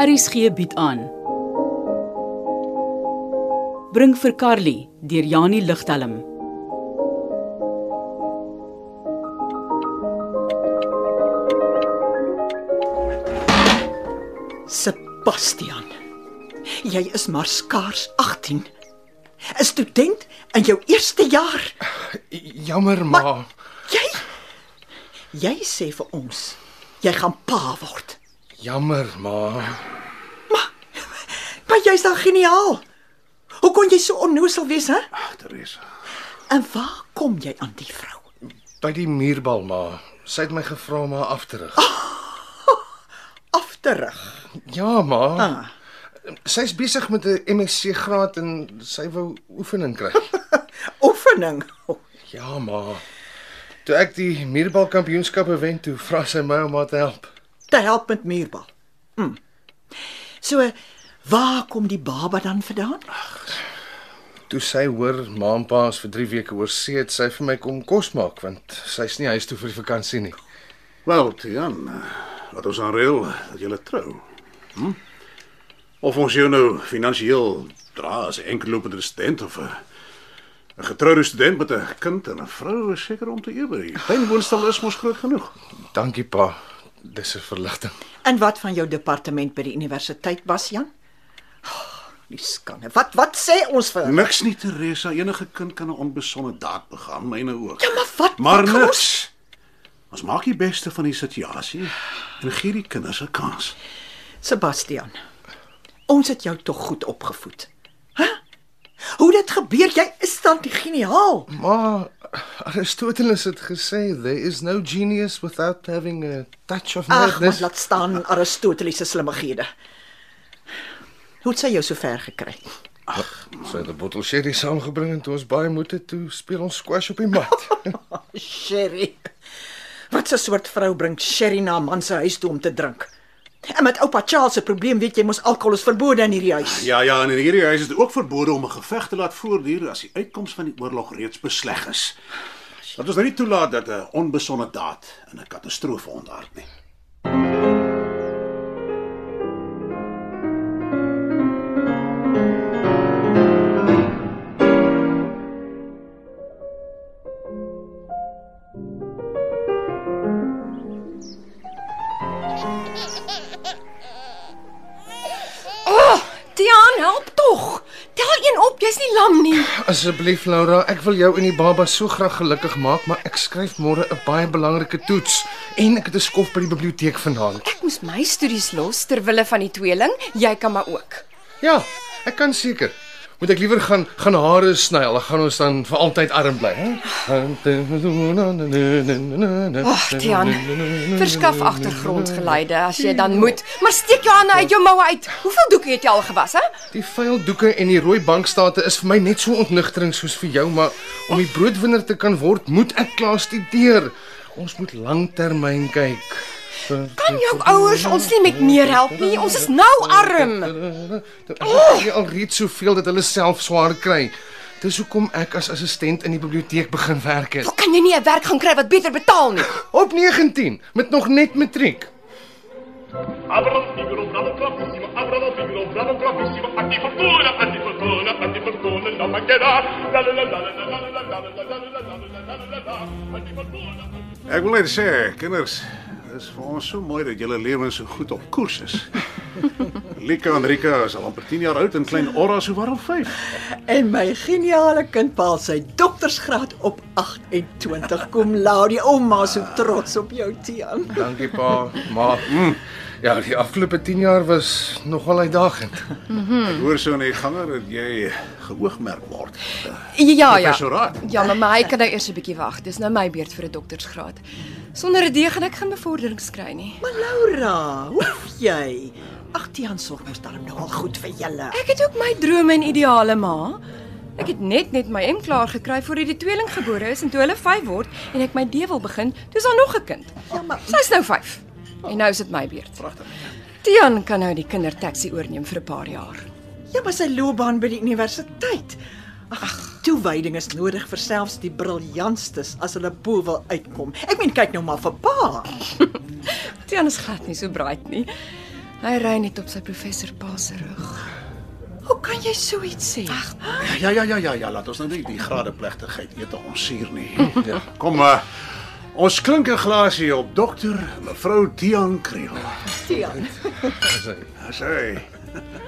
Aries gee bied aan. Bring vir Carly deur Janie Ligtelm. Sebastian. Jy is maar skaars 18. 'n Student in jou eerste jaar. Jammer, ma. Jy Jy sê vir ons jy gaan pa word. Jammer, ma. Maar jy's dan geniaal. Hoe kon jy so onnoosel wees, hè? Ag, Teresa. En waar kom jy aan die vrou? By die muurbal, ma. Sy het my gevra om haar af te rig. Af te rig. Ja, ma. Ah. Sy's besig met 'n MSc graad en sy wou oefening kry. Oefening. Oh, Ja, ma. Toe ek die muurbal kampioenskappe wen, toe vra sy my om haar te help. te help met muurbal. Hm. So waar kom die baba dan vandaan? Toe sy hoor ma en pa is vir 3 weke oor see, het sy vir my kom kos maak want sy's nie huis toe vir die vakansie nie. Wel, Tian, eh, wat ons aanreël dat jy trou. Hm? Of ons jou nou finansiëel dra as 'n enkellopende student of 'n 'n getroude student met 'n kind en 'n vrou is seker om te ewer. Die Pynwoonstel is mos groot genoeg. Dankie pa. Dis 'n verligting. En wat van jou departement by die universiteit, Basjan? Die skande. Wat wat sê ons vir? Niks nie, Teresa. Enige kind kan 'n onbesonde daad begaan, myne ook. Ja, maar wat? Maar wat niks. Ons maak die beste van die situasie en gee die kinders 'n kans. Sebastian. Ons het jou tog goed opgevoed. Hoe dit gebeur? Jy is dan die geniaal. Maar Aristoteles het gesê there is no genius without having a touch of Ag, madness. laat staan Aristoteles se slimmighede. Hoe het sy jou so ver gekry? Sy het 'n bottel sherry saamgebring en toe ons baie moed het, toe speel ons squash op die mat. Sherry. Wat 'n soort vrou bring sherry na 'n man se huis toe om te drink? En met oupa Charles se probleem weet jy mos alkohol is verbode in hierdie huis. Ja, ja, en in hierdie huis is dit ook verbode om 'n geveg te laat voortduur as die uitkoms van die oorlog reeds besleg is. Dat ons nou nie toelaat dat 'n onbesonde daad in 'n katastrofe ontaard nie. Op, jy's nie lam nie. Asseblief Laura, ek wil jou en die baba so graag gelukkig maak, maar ek skryf môre 'n baie belangrike toets en ek het 'n skof by die biblioteek vanaand. Ek moes my studies los ter wille van die tweeling. Jy kan maar ook. Ja, ek kan seker. Moet ek liewer gaan gaan hare sny, al gaan ons dan vir altyd arm bly, hè? Ag, Tiaan. Verskaf agtergrondgeluide as jy dan moet, maar steek jou hande uit jou moue uit. Hoeveel doeke het jy al gewas, hè? Die vuil doeke en die rooi bankstate is vir my net so ontnigtering soos vir jou, maar om die broodwinner te kan word, moet ek klaar studeer. Ons moet langtermyn kyk. Kan jou ouers ons nie met meer help nie? Ons is nou arm. Ek oh! al reeds soveel dat hulle self swaar kry. Dis hoekom ek as assistent in die biblioteek begin werk het. Hoe kan jy nie 'n werk gaan kry wat beter betaal nie? Op 19 met nog net matriek. Abramo piccolo, bravo bravissimo, abramo piccolo, bravo bravissimo, antifortuna, antifortuna, antifortuna, non mancherà. La la la la la la la la la la la la la la la la la antifortuna. Ek wil net sê, kinders, dis vir ons so mooi dat julle lewens so goed op koers is. Lika en Rika is al amper 10 jaar oud en klein Orra so waarom 5. En my geniale kind behaal sy doktorsgraad op 28 kom laude. Ouma so trots op jou Tiaan. Dankie pa. Maar mm, ja, die afgelope 10 jaar was nogal uitdagend. Ek hoor so in die ganger dat jy geoogmerk word. Ja, ja. Ja, maar my kan nou eers 'n bietjie wag. Dis nou my beurt vir 'n doktorsgraad. Sonder 'n D gaan ek geen bevorderings kry nie. Maar Laura, hoef jy? Ag Tiaan sorg mos darm nou al goed vir julle. Ek het ook my drome en ideale, ma. Ek het net net my M klaar gekry voordat die tweeling gebore is en toe hulle 5 word en ek my D wil begin, dis daar nog 'n kind. Ja, maar Sy's nou 5. En nou is dit my beurt. Pragtig. Tian kan nou die kindertaxi oorneem vir 'n paar jaar. ja, maar sy loopbaan by die universiteit. Ag, Toewyding is nodig vir selfs die briljantstes as hulle bo wil uitkom. Ek meen kyk nou maar vir pa. Tiaan is glad nie so bright nie. Hy ry net op sy professor pa se rug. Hoe kan jy so iets sê? Ag, Ja ja ja ja ja, laat ons nou nie die grade plegtigheid eet om suur nie. Ja. Kom maar. Ons klink 'n glasie op dokter mevrou Tian Kriel. Tiaan. Dis hy.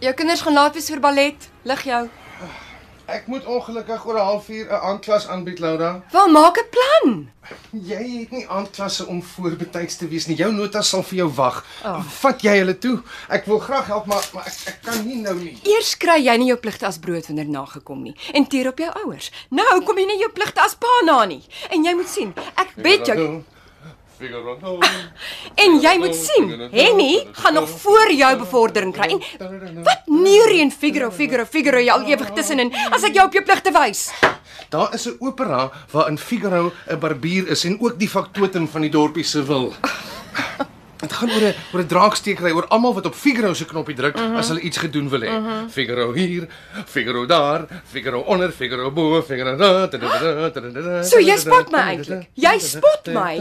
Jou kinders gaan laat wees vir ballet. Lig jou. Ek moet ongelukkig oor 'n halfuur 'n aandklas aanbied, Laura. Wel maak 'n plan. Jy het nie aandklasse om voorbetyds te wees nie. Jou notas sal vir jou wag. Oh. Vat jy hulle toe? Ek wil graag help, maar maar ek, ek kan nie nou nie. Eers kry jy nie jou pligte as broodwinner nagekom nie en teer op jou ouers. Nou kom jy nie jou pligte as pa na nie. En jy moet sien, ek bet jou Figaro. en jy moet sien, Henny gaan nog voor jou bevordering kry. En wat neer en Figaro, Figaro, Figaro jy al ewig tussenin as ek jou op jou pligte wys. Daar is 'n opera waarin Figaro 'n barbier is en ook die faktotum van die dorpie se wil. Dit gaan oor 'n oor 'n draakstekery oor almal wat op Figaro se knoppie druk uh -huh. as hulle iets gedoen wil hê. Uh -huh. Figaro hier, Figaro daar, Figaro onder, Figaro bo, Figaro da. da, da, da, da, da, So jy spot my eintlik. Jy spot my.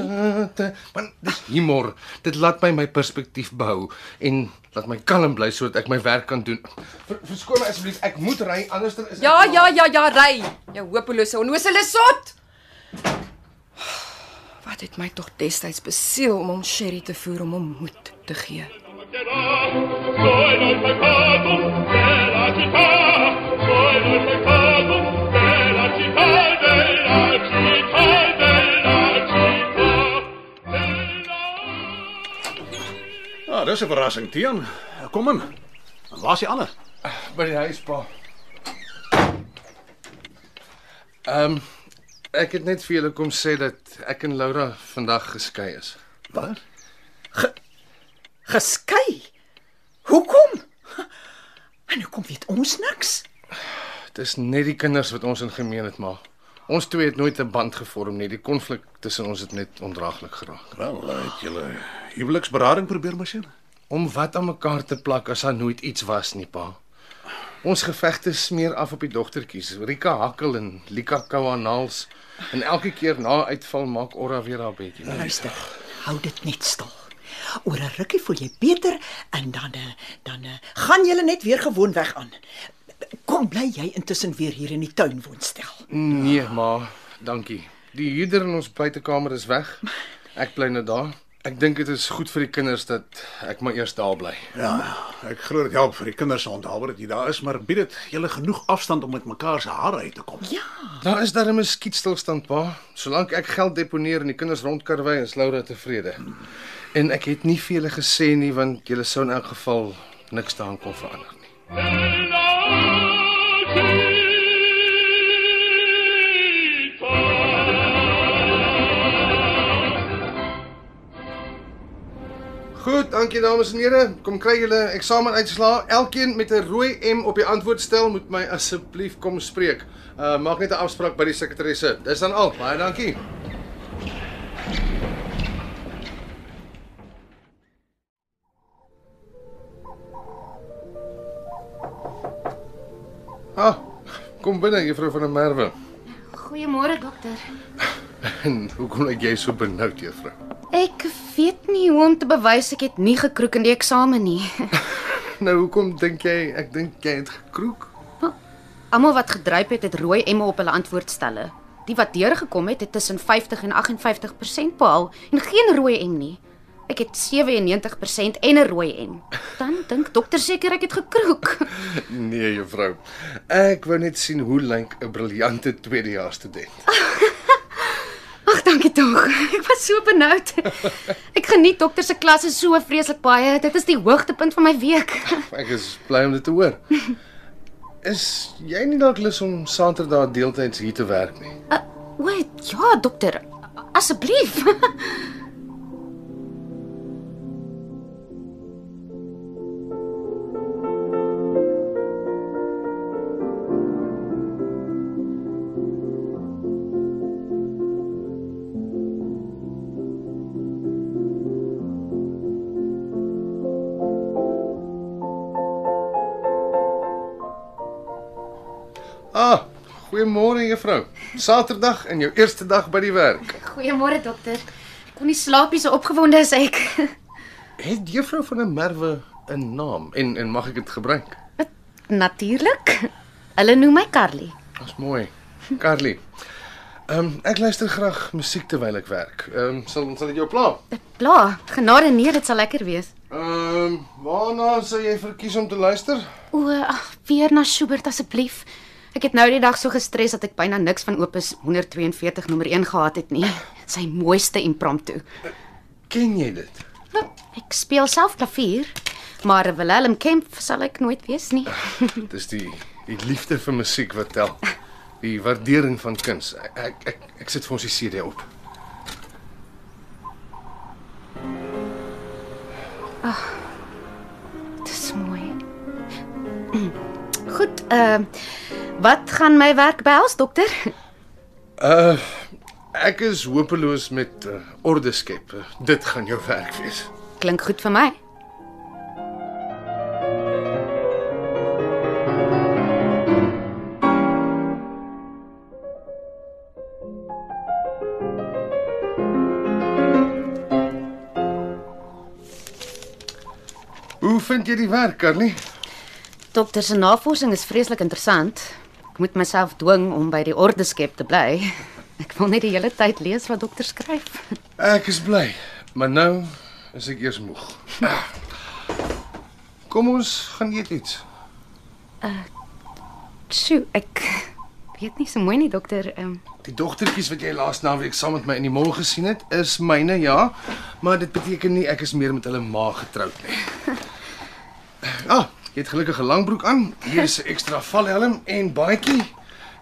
Man, dis humor. Dit laat my my perspektief behou en laat my kalm bly sodat ek my werk kan doen. Ver, verskoon my asseblief, ek moet ry anders dan is Ja, ja, ja, ja, ry. Jou hopelose onnosele sot. Wat het my tog destyds besiel om hom sherry te voer om hom moed te gee. Ah, dis 'n verrassing, Tian. Kom in. Waar is die ander? by die huis pa. Ehm um, ek het net vir julle kom sê dat ek en Laura vandag geskei is. Wat? Geskei. Hoekom? En hoekom weet ons niks? Dis net die kinders wat ons in gemeen het maar. Ons twee het nooit 'n band gevorm nie. Die konflik tussen ons het net ondraaglik geraak. Wel, het julle huweliksberading probeer masjien? Om wat aan mekaar te plak as daar nooit iets was nie, pa. Ons gevegte smeer af op die dogtertjies, Rika Hakkel en Lika Kawanaals. En elke keer na uitval maak Orra weer haar bedjie. Luister, hou dit net stil. Oor 'n rukkie voel jy beter en dan eh, dan eh, gaan julle net weer gewoon weg aan. Kom bly jy intussen weer hier in die tuin woonstel. Nee, ma, dankie. Die huurder in ons buitekamer is weg. Ek bly nou daar. Ek dink dit is goed vir die kinders dat ek maar eers daar bly. Ja, ek glo dit help vir die kinders se onthou dat jy daar is, maar bied dit julle genoeg afstand om met mekaar se hare uit te kom. Ja, Daar is darem 'n skietstilstand, pa. Solank ek geld deponeer en die kinders rondkarwei, is Laura tevrede. En ek het nie vir julle gesê nie want julle sou in elk geval niks daaraan kon verander nie. Goed, dankie dames en here. Kom kry julle eksamenuitslae. Elkeen met 'n rooi M op die antwoordstel moet my asseblief kom spreek. Uh maak net 'n afspraak by die sekretaresse. Dis dan al. Baie dankie. Ah, kom binne juffrou van der Merwe. Goeiemôre dokter. En hoekom lyk jy so benoud, juffrou? Ek weet nie hoe om te bewys ek het nie gekroek in die eksamen nie. Nou hoekom dink jy ek dink jy het gekroek? Almal wat gedryp het, het rooi emme op hulle antwoordstelle. Die wat deurgekom het, het tussen 50 en 58% behaal en geen rooi em nie. Ek het 97% en 'n rooi em. Dan dink dokter seker ek het gekroek. Nee, juffrou. Ek wou net sien hoe lyk 'n briljante tweedejaars student. Ag, dankie tog. Ek was so benoud. Ek geniet dokter se klasse so vreeslik baie. Dit is die hoogtepunt van my week. Ek is bly om dit te hoor. Is jy nie dalk lus om Saterdag deeltyds hier te werk nie? Uh, o, ja, dokter. Asseblief. goeiemôre juffrou. Saterdag en jou eerste dag by die werk. Goeiemôre dokter. Ek kon nie slaap nie so opgewonde as ek. Het juffrou van der Merwe 'n naam en en mag ek dit gebruik? Natuurlik. Hulle noem my Carly. Dis mooi. Carly. Ehm um, ek luister graag musiek terwyl ek werk. Ehm um, sal sal dit jou pla? Bla, genade nee, dit sal lekker wees. Ehm um, waarna sou jy verkies om te luister? O, ag, weer na Schubert asseblief. Ek het nou die dag so gestres dat ek byna niks van Opus 142 nommer 1 gehad het nie. Sy mooiste impromptu. Ken jy dit? Nou, ek speel self klavier, maar Willem Kemp sal ek nooit wees nie. Dis die die liefde vir musiek wat tel. Die waardering van kuns. Ek ek ek, ek sit vir ons die CD op. Dis mooi. Goed, ehm uh, wat gaan my werk behels, dokter? Uh ek is hopeloos met uh, orde skep. Uh, dit gaan jou werk wees. Klink goed vir my. Hoe vind jy die werk, Carly? Dokter se navorsing is vreeslik interessant. Ek moet myself dwing om by die orde skep te bly. Ek wil net die hele tyd lees wat dokter skryf. Ek is bly, maar nou is ek eers moeg. Kom ons gaan eet iets. Sjoe, ek weet nie so mooi nie, dokter. Ehm um, Die dogtertjies wat jy laas naweek saam met my in die mall gesien het, is myne, ja, maar dit beteken nie ek is meer met hulle ma getroud nie. Ah, jy het gelukkig 'n langbroek aan. Hier is 'n ekstra valhelm en baadjie.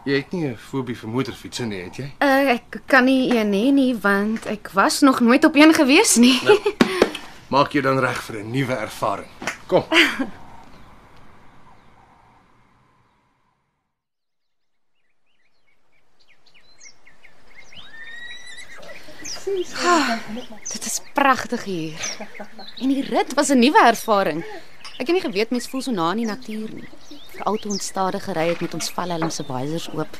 Jy het nie 'n fobie vir motorfietsse nie, het jy? uh, ek kan nie een hê nie want ek was nog nooit op een gewees nie. Maak jou dan reg vir 'n nuwe ervaring. Kom. Dit is pragtig hier. En die rit was 'n nuwe ervaring. Ek het nie geweet mens voel so na in die natuur nie. Veral toe ons stadig gery het met ons valhelm se visors oop.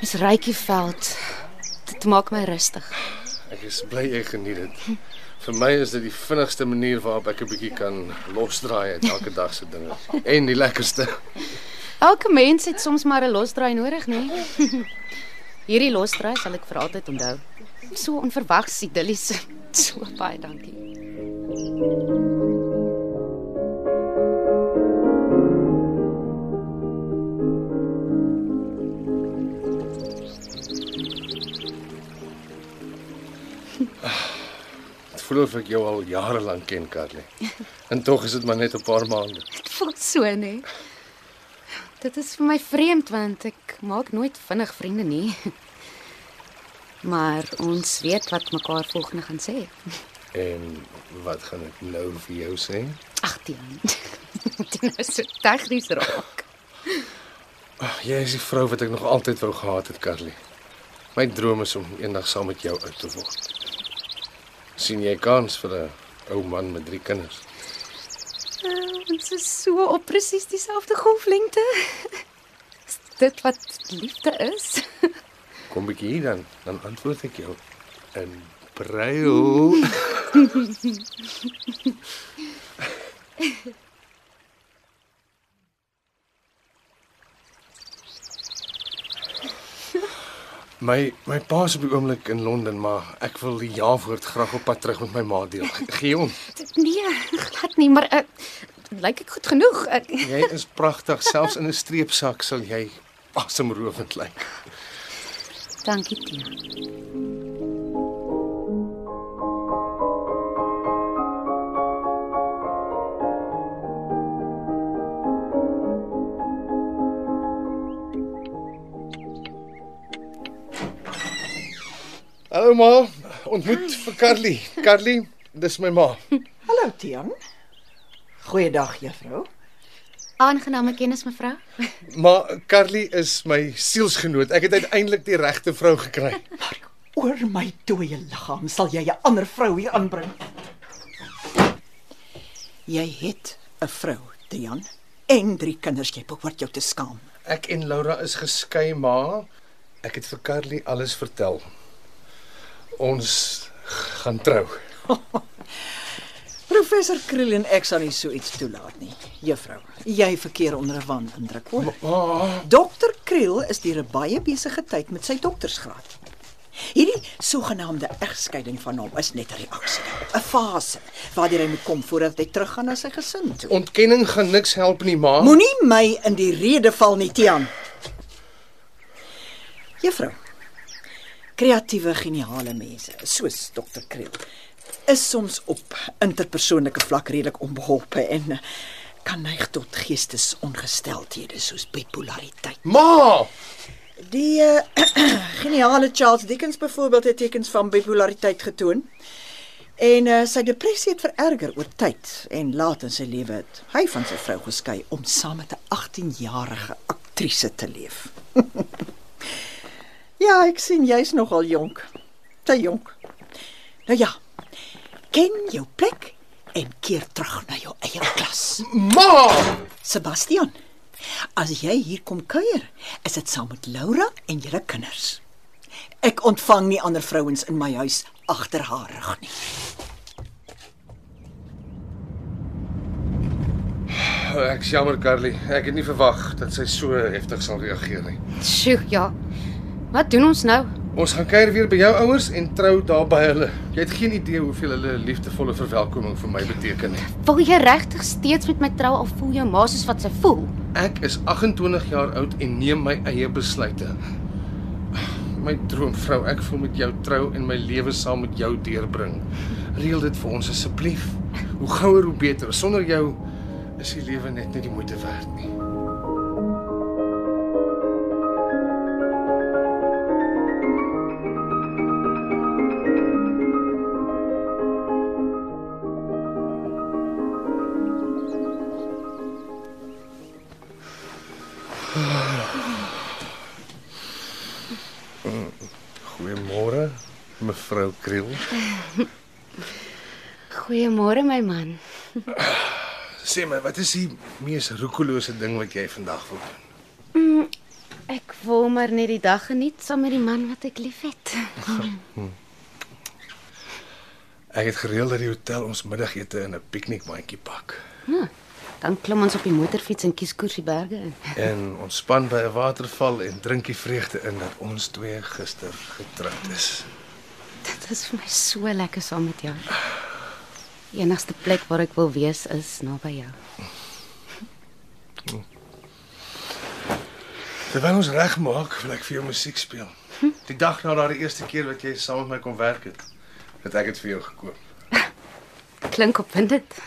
Mens ryk die veld. Dit maak my rustig. Ek is bly jy geniet dit. Vir my is dit die vinnigste manier waarop ek 'n bietjie kan losdraai uit elke dag se dinge. En die lekkerste. Elke mens het soms maar 'n losdraai nodig, nê? Hierdie losdraai sal ek vir altyd onthou. So onverwags idillies. So baie dankie. Voel of ek jou al jare lank ken, Carly. En tog is dit maar net 'n paar maande. Dit voel so, nê? Dit is vir my vreemd want ek maak nooit vinnig vriende nie. Maar ons weet wat mekaar volgende gaan sê. En wat gaan ek nou vir jou sê? Ag, Tian. Dit is so tegnies raak. Ag, jy is die vrou wat ek nog altyd wou gehad het, Carly. My droom is om eendag saam met jou oud te word. Sien jy kans vir 'n ou man met drie kinders? Ons is so op presies dieselfde golflengte. Is dit wat liefde is? Kom bietjie hier dan, dan antwoord ek jou in Braille. My my pa is op die oomblik in Londen, maar ek wil die ja-woord graag op pad terug met my ma deel. Gee hom. Nee, glad nie, maar uh, lyk ek goed genoeg. Ek, Jy is pragtig, selfs in 'n streepsak sal jy asemrowend lyk. dankie, Tian. Hallo ma, ontmoet vir Carly. Carly, dis my ma. Hallo Tian. Goeiedag juffrou. Aangename kennis, mevrou. Maar Carly is my sielsgenoot. Ek het uiteindelik die regte vrou gekry. Oor my dooie liggaam sal jy 'n ander vrou hier aanbring. Jy het 'n vrou, Tian, en drie kinders. Jy behoort jou te skaam. Ek en Laura is geskei, ma. Ek het vir Carly alles vertel. Ons gaan trou. Professor Kriel en ek sal nie so iets toelaat nie. Juffrou, jy verkeer onder 'n wanindruk hoor. Ma, Dokter Kriel is deur 'n baie besige tyd met sy doktorsgraad. Hierdie sogenaamde egskeiding van hom is net 'n reaksie, 'n fase waardeur hy moet kom voordat hy teruggaan na sy gesin toe. ontkenning gaan niks help nie, ma. Moenie my in die rede val nie, Tian. Juffrou. Kreatiewe, geniale mense, soos Dr. Kriel, is soms op interpersoonlike vlak redelik onbeholpe en eh, kan neig tot geestesongesteldhede soos bipolariteit. Ma! Die uh, geniale Charles Dickens byvoorbeeld het tekens van bipolariteit getoon. En uh, sy depressie het vererger oor tyd en laat in sy lewe het hy van sy vrou geskei om saam met 'n 18-jarige aktrise te leef. ja, ek sien jy's nogal jonk. Te jonk. Nou ja. Ken jou plek en keer terug na jou eie klas. Ma! Sebastian, as jy hier kom kuier, is dit saam met Laura en julle kinders. Ek ontvang nie ander vrouens in my huis agter haar rug nie. Ek's jammer, Carly. Ek het nie verwag dat sy so heftig sal reageer nie. Sjoe, ja. Wat doen ons nou? Ons gaan kuier weer by jou ouers en trou daar by hulle. Jy het geen idee hoeveel hulle liefdevolle verwelkoming vir my beteken nie. Wil jy regtig steeds met my trou al voel jou ma soos wat sy voel? Ek is 28 jaar oud en neem my eie besluite. My droomvrou, ek wil met jou trou en my lewe saam met jou deurbring. Reël dit vir ons asseblief. Hoe gouer hoe beter. Sonder jou is die lewe net nie die moeite werd nie. Mevrou Kriel. Goeiemôre my man. Sê my, wat is die mees roekelose ding wat jy vandag wil doen? Ek wil maar net die dag geniet saam met die man wat ek liefhet. Ek het gereël dat die hotel ons middagete in 'n piknikmandjie pak Hm, dan klim ons op die motorfiets en kies koers die berge in. en ontspan by 'n waterval en drink die vreugde in dat ons twee gister getroud is. Dit is vir my so lekker saam met jou. Die enigste plek waar ek wil wees is naby jou. Terwyl ons regmaak, wil ek vir jou musiek speel. Die dag na daardie eerste keer wat jy saam met my kom werk het, het ek dit vir jou gekoop. Klink opwindend.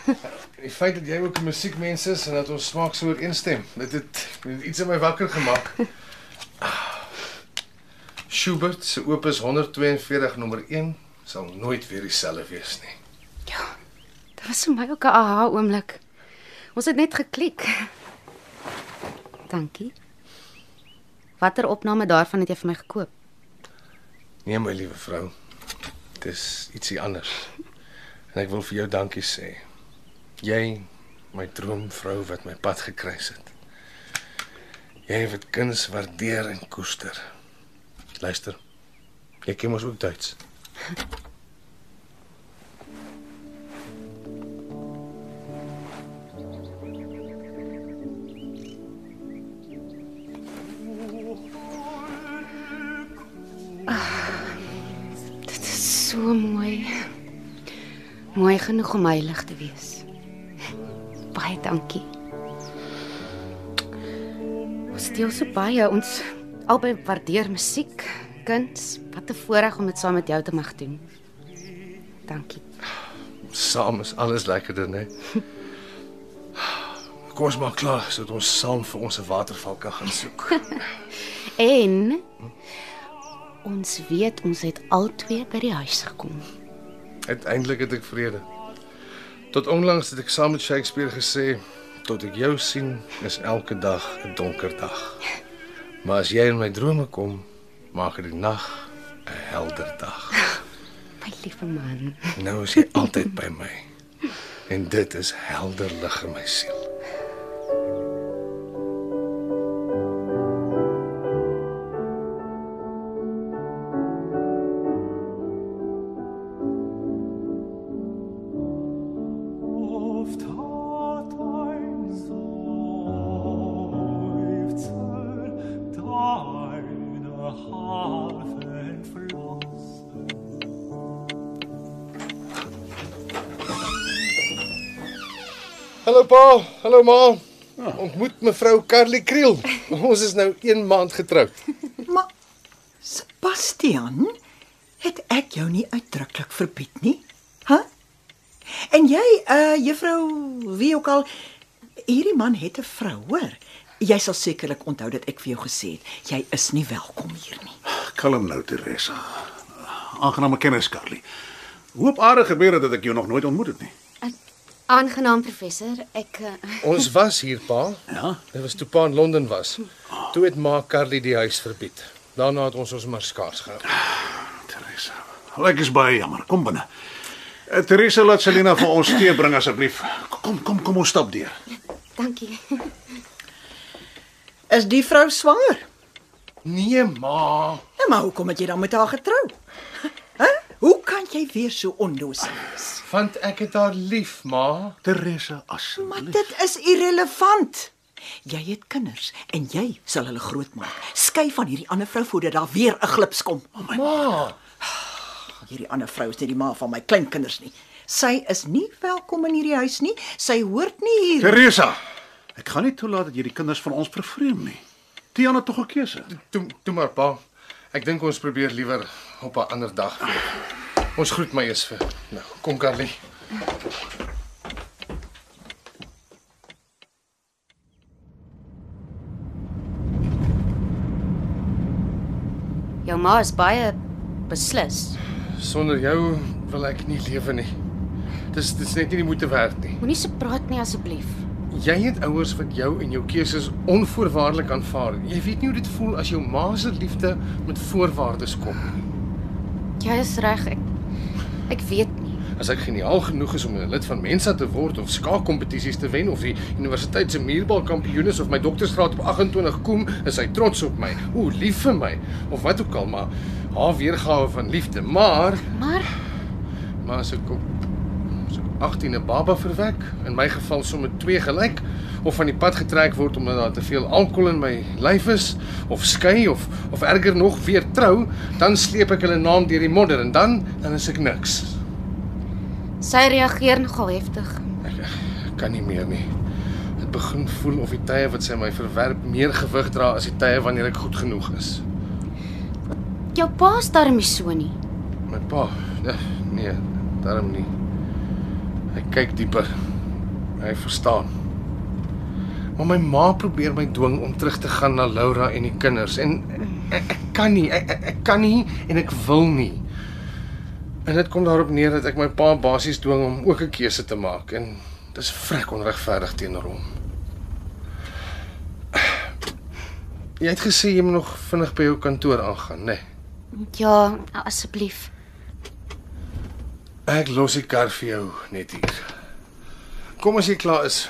Die feit dat jy ook 'n musiekmens is en dat ons smaak so ooreenstem, dit het, het iets in my wakker gemaak. Schubert se opus 142 nommer 1 sal nooit weer dieselfde wees nie. Ja. Dit was vir my ook 'n aha oomblik. Ons het net geklik. Dankie. Watter opname daarvan het jy vir my gekoop? Nee my liewe vrou. Dis ietsie anders. En ek wil vir jou dankie sê. Jy, my droomvrou wat my pad gekruis het. Jy wat kuns waardeer en koester. Luister. Jy ken mos ook Duits. Is so mooi. Mooi genoeg om heilig te wees. Baie dankie. Ons deel so baie ons albei waardeer musiek, kuns. Wat 'n voorreg om dit saam met jou te mag doen. Dankie. Saam is alles lekkerder, né? Kom ons maak klaar sodat ons saam vir ons 'n waterval kan gaan soek. En ons weet ons het albei by die huis gekom. Uiteindelik het ek vrede. Tot onlangs het ek saam met Shakespeare gesê, tot ek jou sien, is elke dag 'n donker dag. Maar as jy in my drome kom, maak dit die nag 'n helder dag. My liewe man. Nou is jy altyd by my. En dit is helder lig in my siel. Pa, hallo ma. Ontmoet mevrou Carly Kriel. Ons is nou 1 maand getroud. Maar Sebastian, het ek jou nie uitdruklik verbied nie? Hæ? Huh? En jy, uh juffrou, wie ook al, hierdie man het 'n vrou, hoor. Jy sal sekerlik onthou dat ek vir jou gesê het, jy is nie welkom hier nie. Kalm nou, Teresa. Aangename kennis, Carly. Hoe op aarde gebeur dit dat ek jou nog nooit ontmoet het nie? Aangenaam professor. Ek uh, Ons was hier pa. Ja. Dit was toe pa in Londen was. Toe het ma Carly die huis verbied. Daarna het ons ons maar skaars gehou. Teresa. Ek is baie jammer. Kom binne. Uh, Teresa laat Selina vir ons tee bring asseblief. Kom, kom, kom ons stap deur. dankie. Is die vrou swanger? Nee ma. Ja, maar hoekom het jy dan met haar getrou? Hoe kan jy weer so onnoosel wees? Want ek het haar lief, ma. Teresa, Maar asseblief. dit is irrelevant. Jy het kinders en jy sal hulle grootmaak. Skei van hierdie ander vrou voordat daar weer 'n glips kom. Ma. Hierdie ander vrou is nie die ma van my kleinkinders nie. Sy is nie welkom in hierdie huis nie. Sy hoort nie hier. Teresa, ek gaan nie toelaat dat jy die kinders van ons vervreem nie. Tiaan het tog 'n keuse. Toe toe maar pa. Ek dink ons probeer liewer op 'n ander dag weer. Ons groet my eers vir. Nou, kom Carly. Jou ma is baie beslis. Sonder jou wil ek nie lewe nie. Dis dis net nie die moeite werd nie. Moenie so praat nie asseblief. Jy het ouers wat jou en jou keuses onvoorwaardelik aanvaar. Jy weet nie hoe dit voel as jou ma se liefde met voorwaardes kom nie. Jy is reg. Ek ek weet nie. As ek geniaal genoeg is om 'n lid van Mensa te word of skaakkompetisies te wen of die universiteit se muurbal kampioen is of my doktorsgraad op 28 kom, is hy trots op my. Ooh, lief vir my of wat ook al, maar haar weergawe van liefde. Maar Maar maar as ek op so 18 'n baba verwek, in my geval sommer twee gelyk, of van die pad getrek word omdat daar te veel alkohol in my lyf is, of skei of of erger nog weer trou, dan sleep ek hulle naam deur die modder en dan dan is ek niks. sy reageer nogal heftig. Ek, ek kan nie meer nie. Dit begin voel of die tye wat sy my verwerp meer gewig dra as die tye wanneer ek goed genoeg is. Jou pa darm nie so nie. My pa, nee, nee, daarom nie. Hy kyk dieper. Hy verstaan. Maar my ma probeer my dwing om terug te gaan na Laura en die kinders en ek, ek kan nie, ek, ek, kan nie en ek wil nie. En dit kom daarop neer dat ek my pa basies dwing om ook 'n keuse te maak en dis vrek onregverdig teenoor hom. Jy het gesê jy moet nog vinnig by jou kantoor aangaan, né? Nee. Ja, asseblief. Ek los die kar vir jou net hier. Kom as jy klaar is.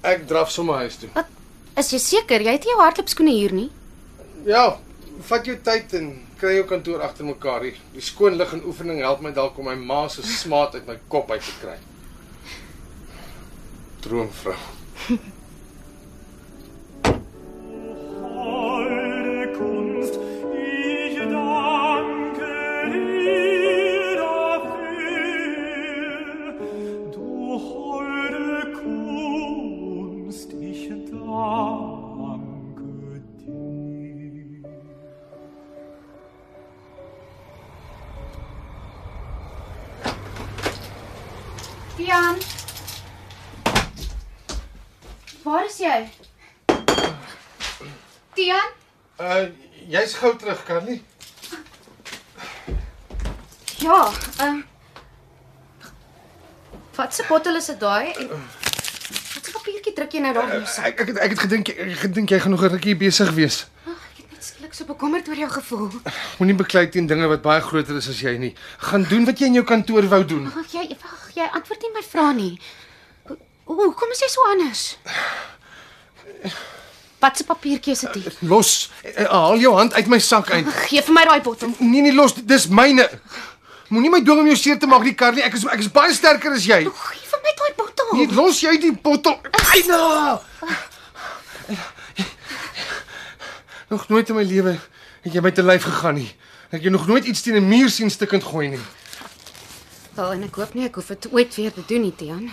Ek draf sommer huis toe. Wat? Is jy seker jy het nie jou hardloopskoene hier nie? Ja, vat jou tyd en kry jou kantoor agter mekaar. Die, die skoon lig en oefening help my dalk om my ma se smaat uit my kop uit te kry. Droomvrou. jy's gou terug, Carly. Ja, ehm uh, Wat se bottel is dit daai? En Wat se papiertjie druk jy nou daar in jou sak? Ek ek het, ek het gedink ek gedink jy gaan nog 'n rukkie besig wees. Ag, ek het net skielik so bekommerd oor jou gevoel. Moenie beklei teen dinge wat baie groter is as jy nie. Gaan doen wat jy in jou kantoor wou doen. Ag, jy wag, jy antwoord nie my vrae nie. Hoe hoekom is jy so anders? Wat se papiertjie is dit? hier? Los. Eh, Haal jou hand uit my sak uit. Geef vir my daai bottel. Nee nee los, dis myne. Moenie my dwing om jou seer te maak nie, Carly. Ek is ek is baie sterker as jy. Gee vir my daai bottel. Nee, los jy die bottel. Eina. Nog nooit in my lewe het jy my te lyf gegaan nie. Ek het jou nog nooit iets teen 'n muur sien stukkend gooi nie. Wel, en ek hoop nie ek hoef dit ooit weer te doen nie, Tian.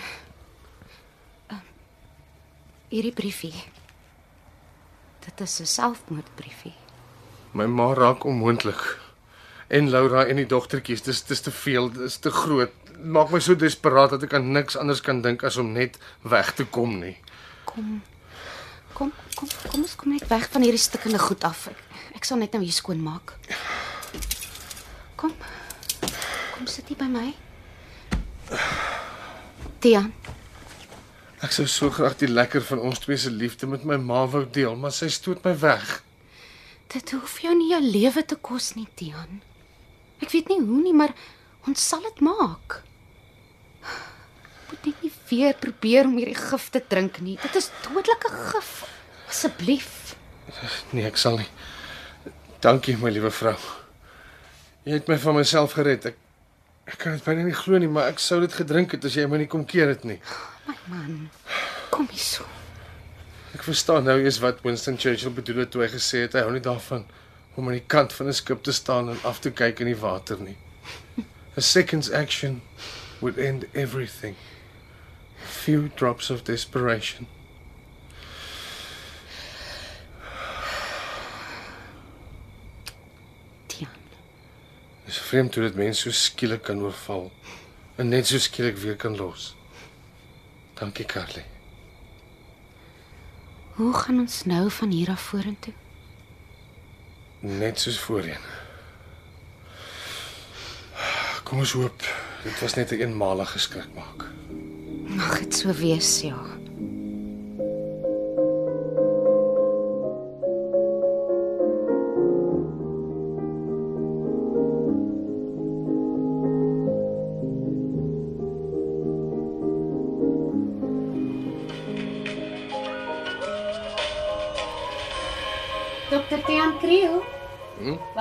Uh, Hierdie briefie. Dit is 'n selfmoordbriefie. My ma raak onmoontlik. En Laura en die dogtertjies, dis dis te veel, dis te groot. Maak my so desperaat dat ek aan niks anders kan dink as om net weg te kom nie. Kom. Kom, kom, kom ons kom net weg van hierdie stikkende goed af. Ek, ek sal net nou hier skoon maak. Kom. Kom sit hier by my. Tian, Ek sou so graag die lekker van ons twee se liefde met my ma wou deel, maar sy stoot my weg. dit hoef jou nie jou lewe te kos nie, Tian. Ek weet nie hoe nie, maar ons sal dit maak. Moet net nie weer probeer om hierdie gif te drink nie. Dit is dodelike gif. Asseblief. Nee, ek sal nie. Dankie, my liewe vrou. Jy het my van myself gered. Ek ek kan dit byna nie glo nie, maar ek sou dit gedrink het as jy my nie kom keer het nie. My man. Kom hier so. Ek verstaan nou eers wat Winston Churchill bedoel het toe hy gesê het hy hou nie daarvan om aan die kant van 'n skip te staan en af te kyk in die water nie. A second's action would end everything. A few drops of desperation. Tian. Dis vreemd hoe dit mense so skielik kan oorval en net so skielik weer kan los. Dankie, Carly. Hoe gaan ons nou van hier af vorentoe? Net soos voorheen. Kom ons hoop dit was net 'n een eenmalige skrik maak. Mag dit so wees, ja.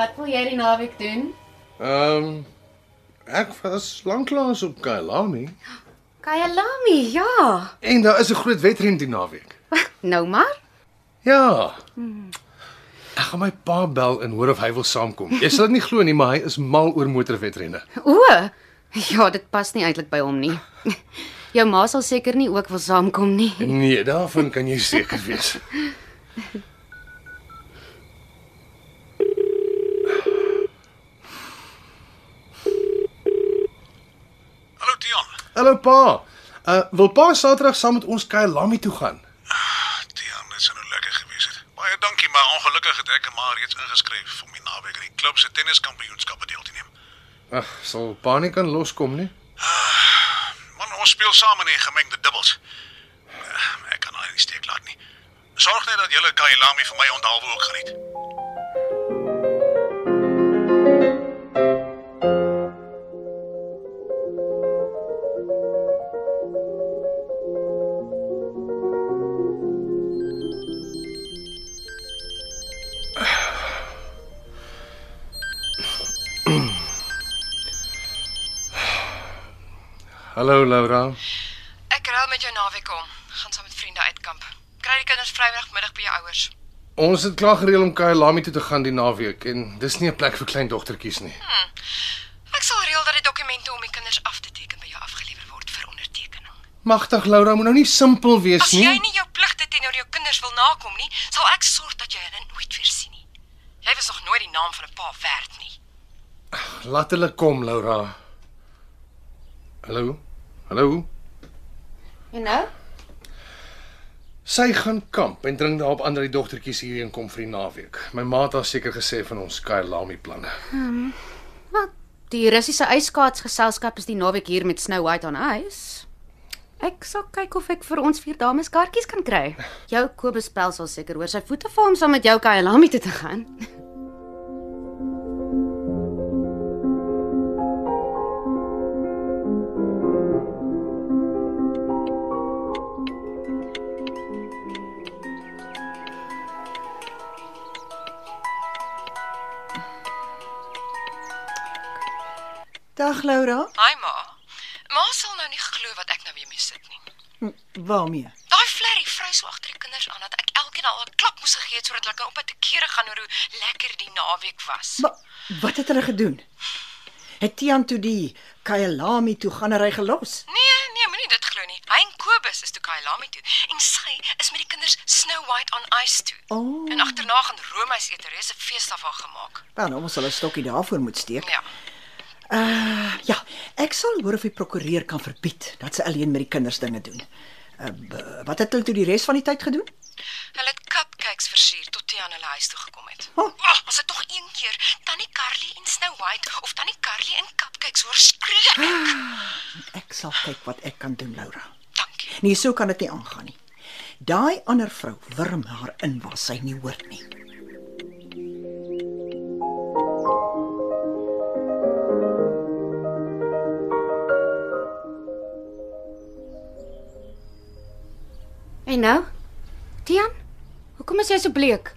Wat wil jy die naweek doen? Ehm um, ek was lanklaas op Kailami Kyalami, ja. en daar is 'n groot wedren die naweek. Nou maar. Ja. Ek gaan my pa bel en hoor of hy wil saamkom. Jy sal dit nie glo nie, maar hy is mal oor motorwedrenne. O, ja, dit pas nie eintlik by hom nie. Jou ma sal seker nie ook wil saamkom nie. Nee, daarvan kan jy seker wees. Hallo Tian. Hallo pa. Uh wil pa Saterdag saam met ons Kailami toe gaan? Tian, dit sou nou lekker gewees het. Baie dankie, maar ongelukkig het ek en maar reeds ingeskryf om die naweek aan die klub se tenniskampioenskappe deel te neem. Ag, sal pa nie kan loskom nie. Man, ons speel saam in die gemengde dubbels. Eh, Ek kan haar nie steek laat nie. Sorg net dat julle Kailami vir my onthaalwe ook geniet. Hallo Laura. Ek ruil met jou naweek om. Gaan saam met vriende uitkamp. Kry die kinders Vrydagmiddag by jou ouers. Ons het klaar gereël om Kailami toe te gaan die naweek en dis nie 'n plek vir klein dogtertjies nie. Ek sal reël dat die dokumente om die kinders af te teken by jou afgelewer word vir ondertekening. Magtig Laura, moet nou nie simpel wees As nie. jy nie jou pligte teenoor jou kinders wil nakom nie, sal ek sorg dat jy hulle nooit weer sien nie. Jy was nog nooit die naam van 'n pa werd nie. Laat hulle kom, Laura. Hallo. Hallo. En nou? Sy gaan kamp en dring daarop aan dat die dogtertjies hierheen kom vir die naweek. My ma het haar seker gesê van ons Kailami planne. Wat? Die Russiese ijskaatsgeselskap is die naweek hier met Snow White on ys. Ek sal kyk of ek vir ons vier dames kaartjies kan kry. Jou Kobus Pel sal seker oor sy voete val om saam met jou Kyalami toe te gaan. Dag Laura. Hi ma. Ma sal nou nie glo wat ek nou weer mee sit nie. Hm, Waarmee? Daai flerry vry so agter die kinders aan dat ek elkeen al 'n klap moes gegee het sodat hulle kan op te kere gaan oor hoe lekker die naweek was. Maar wat het hulle gedoen? Het Tian toe die Kyalami toe gaan hy gelos? Nee, nee, moenie dit glo nie. Hy en Kobus is toe Kailami toe. en sy is met die kinders Snow White on Ice toe. Oh. En agterna gaan Romeis eetery se fees daarvan gemaak. Wel, nou ons sal 'n stokkie daarvoor moet steek. Ja. Uh ja, ek sal hoor of die prokureur kan verbied dat sy alleen met die kinders dinge doen. Uh wat het hulle toe die res van die tyd gedoen? Hulle het cupcakes versier tot Tian hulle huis toe gekom het. Oh. Oh, as ek tog een keer Tannie Carly en Snow White of Tannie Carly en cupcakes hoor skree. ek. Ek sal kyk wat ek kan doen, Laura. Dankie. Nee, so kan dit nie aangaan nie. Daai ander vrou wurm haar in waar sy nie hoort nie. En nou? Tian, hoekom is jy so bleek?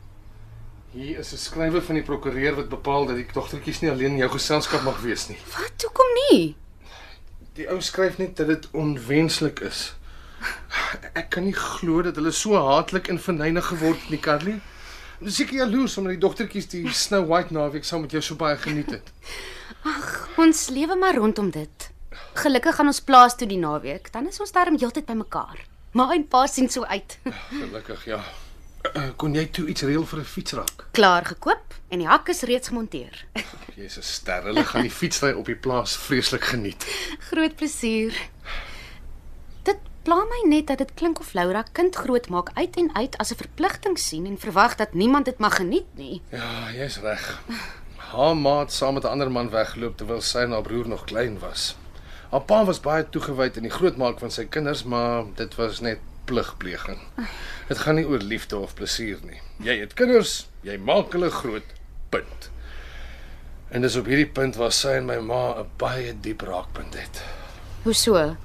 Hier is 'n skrywe van die prokureur wat bepaal dat die dogtertjies nie alleen in jou geselskap mag wees nie. Wat? Hoekom nie? Die ou skryf net dat dit onwenslik is. Ek kan nie glo dat hulle so haatlik en verneig geword het nie, Carly. Seker jaloers omdat die dogtertjies die Snow White naweek saam met jou so baie geniet het. Ons lewe maar rondom dit. Gelukkig gaan ons plaas toe die naweek, dan is ons darm heeltyd bymekaar. Ma en pa sien so uit. Gelukkig ja. Kon jy toe iets reël vir 'n fietsrak? Klaar gekoop en die hak is reeds gemonteer. Jy's 'n ster. Hulle gaan die fietsry op die plaas vreeslik geniet. Groot plesier. Dit pla my net dat dit klink of Laura kind grootmaak uit en uit as 'n verpligting sien en verwag dat niemand dit mag geniet nie. Ja, jy's reg. Haar ma het saam met 'n ander man weggeloop terwyl sy en haar broer nog klein was. Haar pa was baie toegewyd aan die grootmaak van sy kinders, maar dit was net pligpleging. Dit gaan nie oor liefde of plesier nie. Jy het kinders, jy maak hulle groot. Punt. En dis op hierdie punt waar sy en my ma 'n baie diep raakpunt het. Hoe so?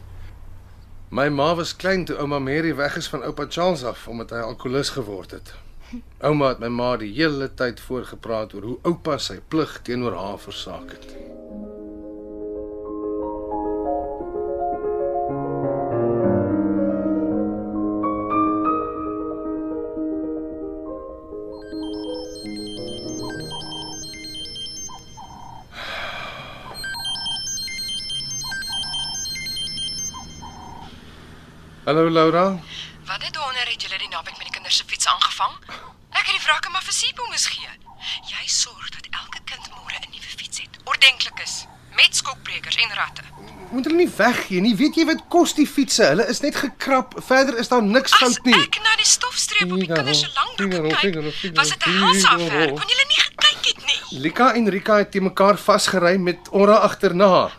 My ma was klein toe ouma Mary weg is van oupa Charles af omdat hy alkolikus geword het. Ouma het my ma die hele tyd voorgepraat oor hoe oupa sy plig teenoor haar versaak het. Hallo Laura. Wat het onder het julle die naweek met die kinders se fiets aangevang? Ek het die wrakke maar vir Sipho moes gee. Jy sorg dat elke kind môre 'n nuwe fiets het. Ordentlik is, met skokbrekers en ratte. Moet hulle nie weggee nie. Weet jy wat kos die fietsse? Hulle is net gekrap. Verder is daar niks fout nie. ek na die stofstreep op die kinders se langbroeke Figaro, kyk, Figaro, Figaro, was dit 'n helse. Figaro. Kon julle nie gekyk het nie? Lika en Rika het te mekaar vasgery met Ora agterna.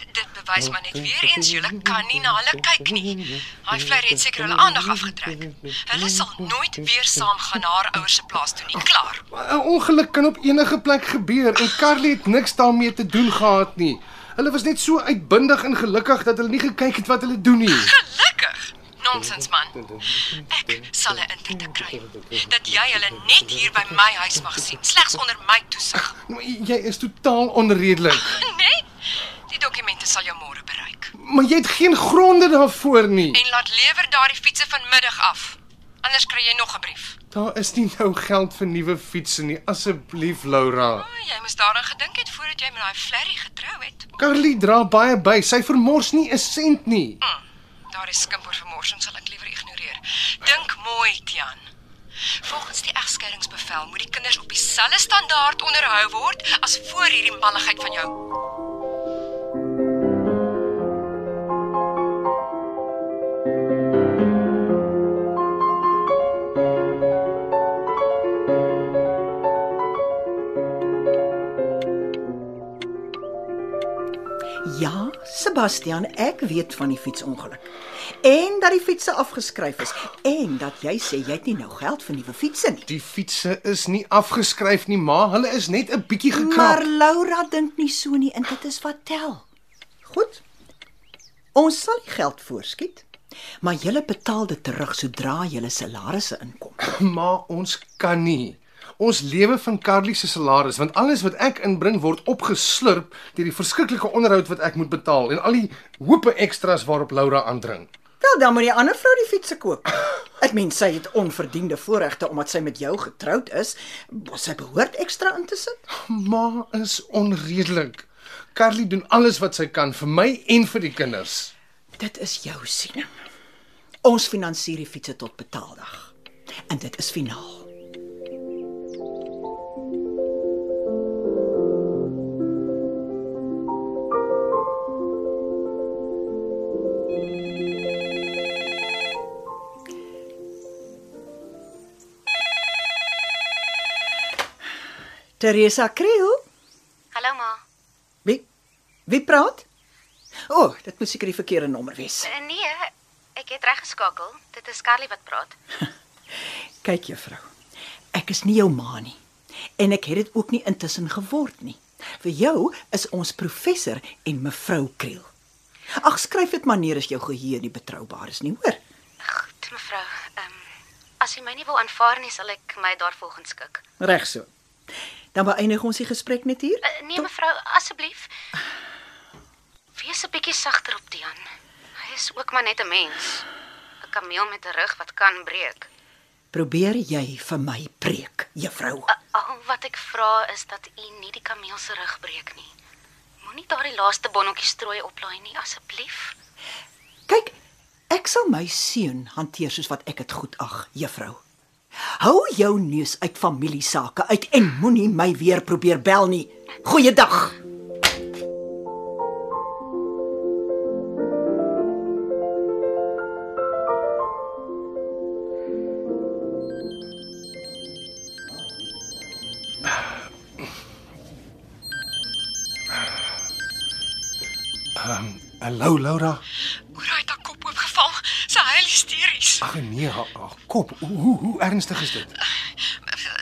Bewys maar net weer eens julle kan nie na hulle kyk nie. Daai vlei het seker hulle aandag afgetrek. Hulle sal nooit weer saam gaan na haar ouers se plaas toe nie. Klaar. 'n Ongeluk kan op enige plek gebeur en Carly het niks daarmee te doen gehad nie. Hulle was net so uitbundig en gelukkig dat hulle nie gekyk het wat hulle doen nie. Gelukkig. Nonsens man. Ek sal 'n intrede kry dat jy hulle net hier by my huis mag sien, slegs onder my toesig. Jy is totaal onredelik. Nee? Dokumente sal jou môre bereik. Maar jy het geen gronde daarvoor nie. En laat lewer daardie fietsse vanmiddag af. Anders kry jy nog 'n brief. Daar is nie nou geld vir nuwe fietsse nie. Asseblief Laura. O, jy moes daaraan gedink het voordat jy met daai flerry getrou het. Carly dra baie by. Sy vermors nie 'n sent nie. Daardie skimper vermorsing sal ek liewer ignoreer. Dink mooi, Tian. Volgens die egskeidingsbevel moet die kinders op dieselfde standaard onderhou word as voor hierdie malligheid van jou. Ja, Sebastian, ek weet van die fietsongeluk. En dat die fietsse afgeskryf is en dat jy sê jy het nie nou geld vir nuwe fietsse nie. Die fietsse is nie afgeskryf nie, ma. Hulle is net 'n bietjie Maar gekrap. Laura dink nie so nie en dit is wat tel. Goed. Ons sal die geld voorskiet, maar julle betaal dit terug sodra julle salarisse inkom. Maar ons kan nie. Ons lewe van Carly se salaris want alles wat ek inbring word opgeslurp deur die verskriklike onderhoud wat ek moet betaal en al die hoope ekstras waarop Laura aandring. Wel, dan moet die ander vrou die fietsse koop. Ek meen sy het onverdiende voorregte omdat sy met jou getroud is. Sy behoort ekstra in te sit. Ma is onredelik. Carly doen alles wat sy kan vir my en vir die kinders. Dit is jou siening. Ons finansier die fietsse tot betaaldag. En dit is finaal. Teresa Kriel? Hallo ma. Wie wie praat? O, oh, dit moet seker die verkeerde nommer wees. Uh, nee, ek het reg geskakel. Dit is Carly wat praat. Kyk juffrou. Ek is nie jou ma nie en ek het dit ook nie intussen geword nie. Vir jou is ons professor en mevrou Kriel. Ag skryf dit maar neer as jou geheue nie betroubaar is nie, hoor. Goed, mevrou. Ehm um, as u my nie wil aanvaar nie, sal ek my daarvolgens skik. Reg so. Dan beëindig ons die gesprek net hier. Uh, nee, mevrou, asseblief. Wees 'n bietjie sagter op Dian. Hy is ook maar net 'n mens. 'n Kameel met 'n rug wat kan breek. Probeer jy vir my preek, juffrou? Uh, al wat ek vra is dat u nie die kameel se rug breek nie. Moenie daardie laaste bonnetjie strooi oplaai nie, asseblief. Kyk, ek sal my seun hanteer soos wat ek dit goed ag, juffrou. Hou jou neus uit familiesake uit en moenie my weer probeer bel nie. Goeiedag. Hallo Laura. Oor hy Ag nee, haar, haar kop. Hoe, hoe hoe ernstig is dit?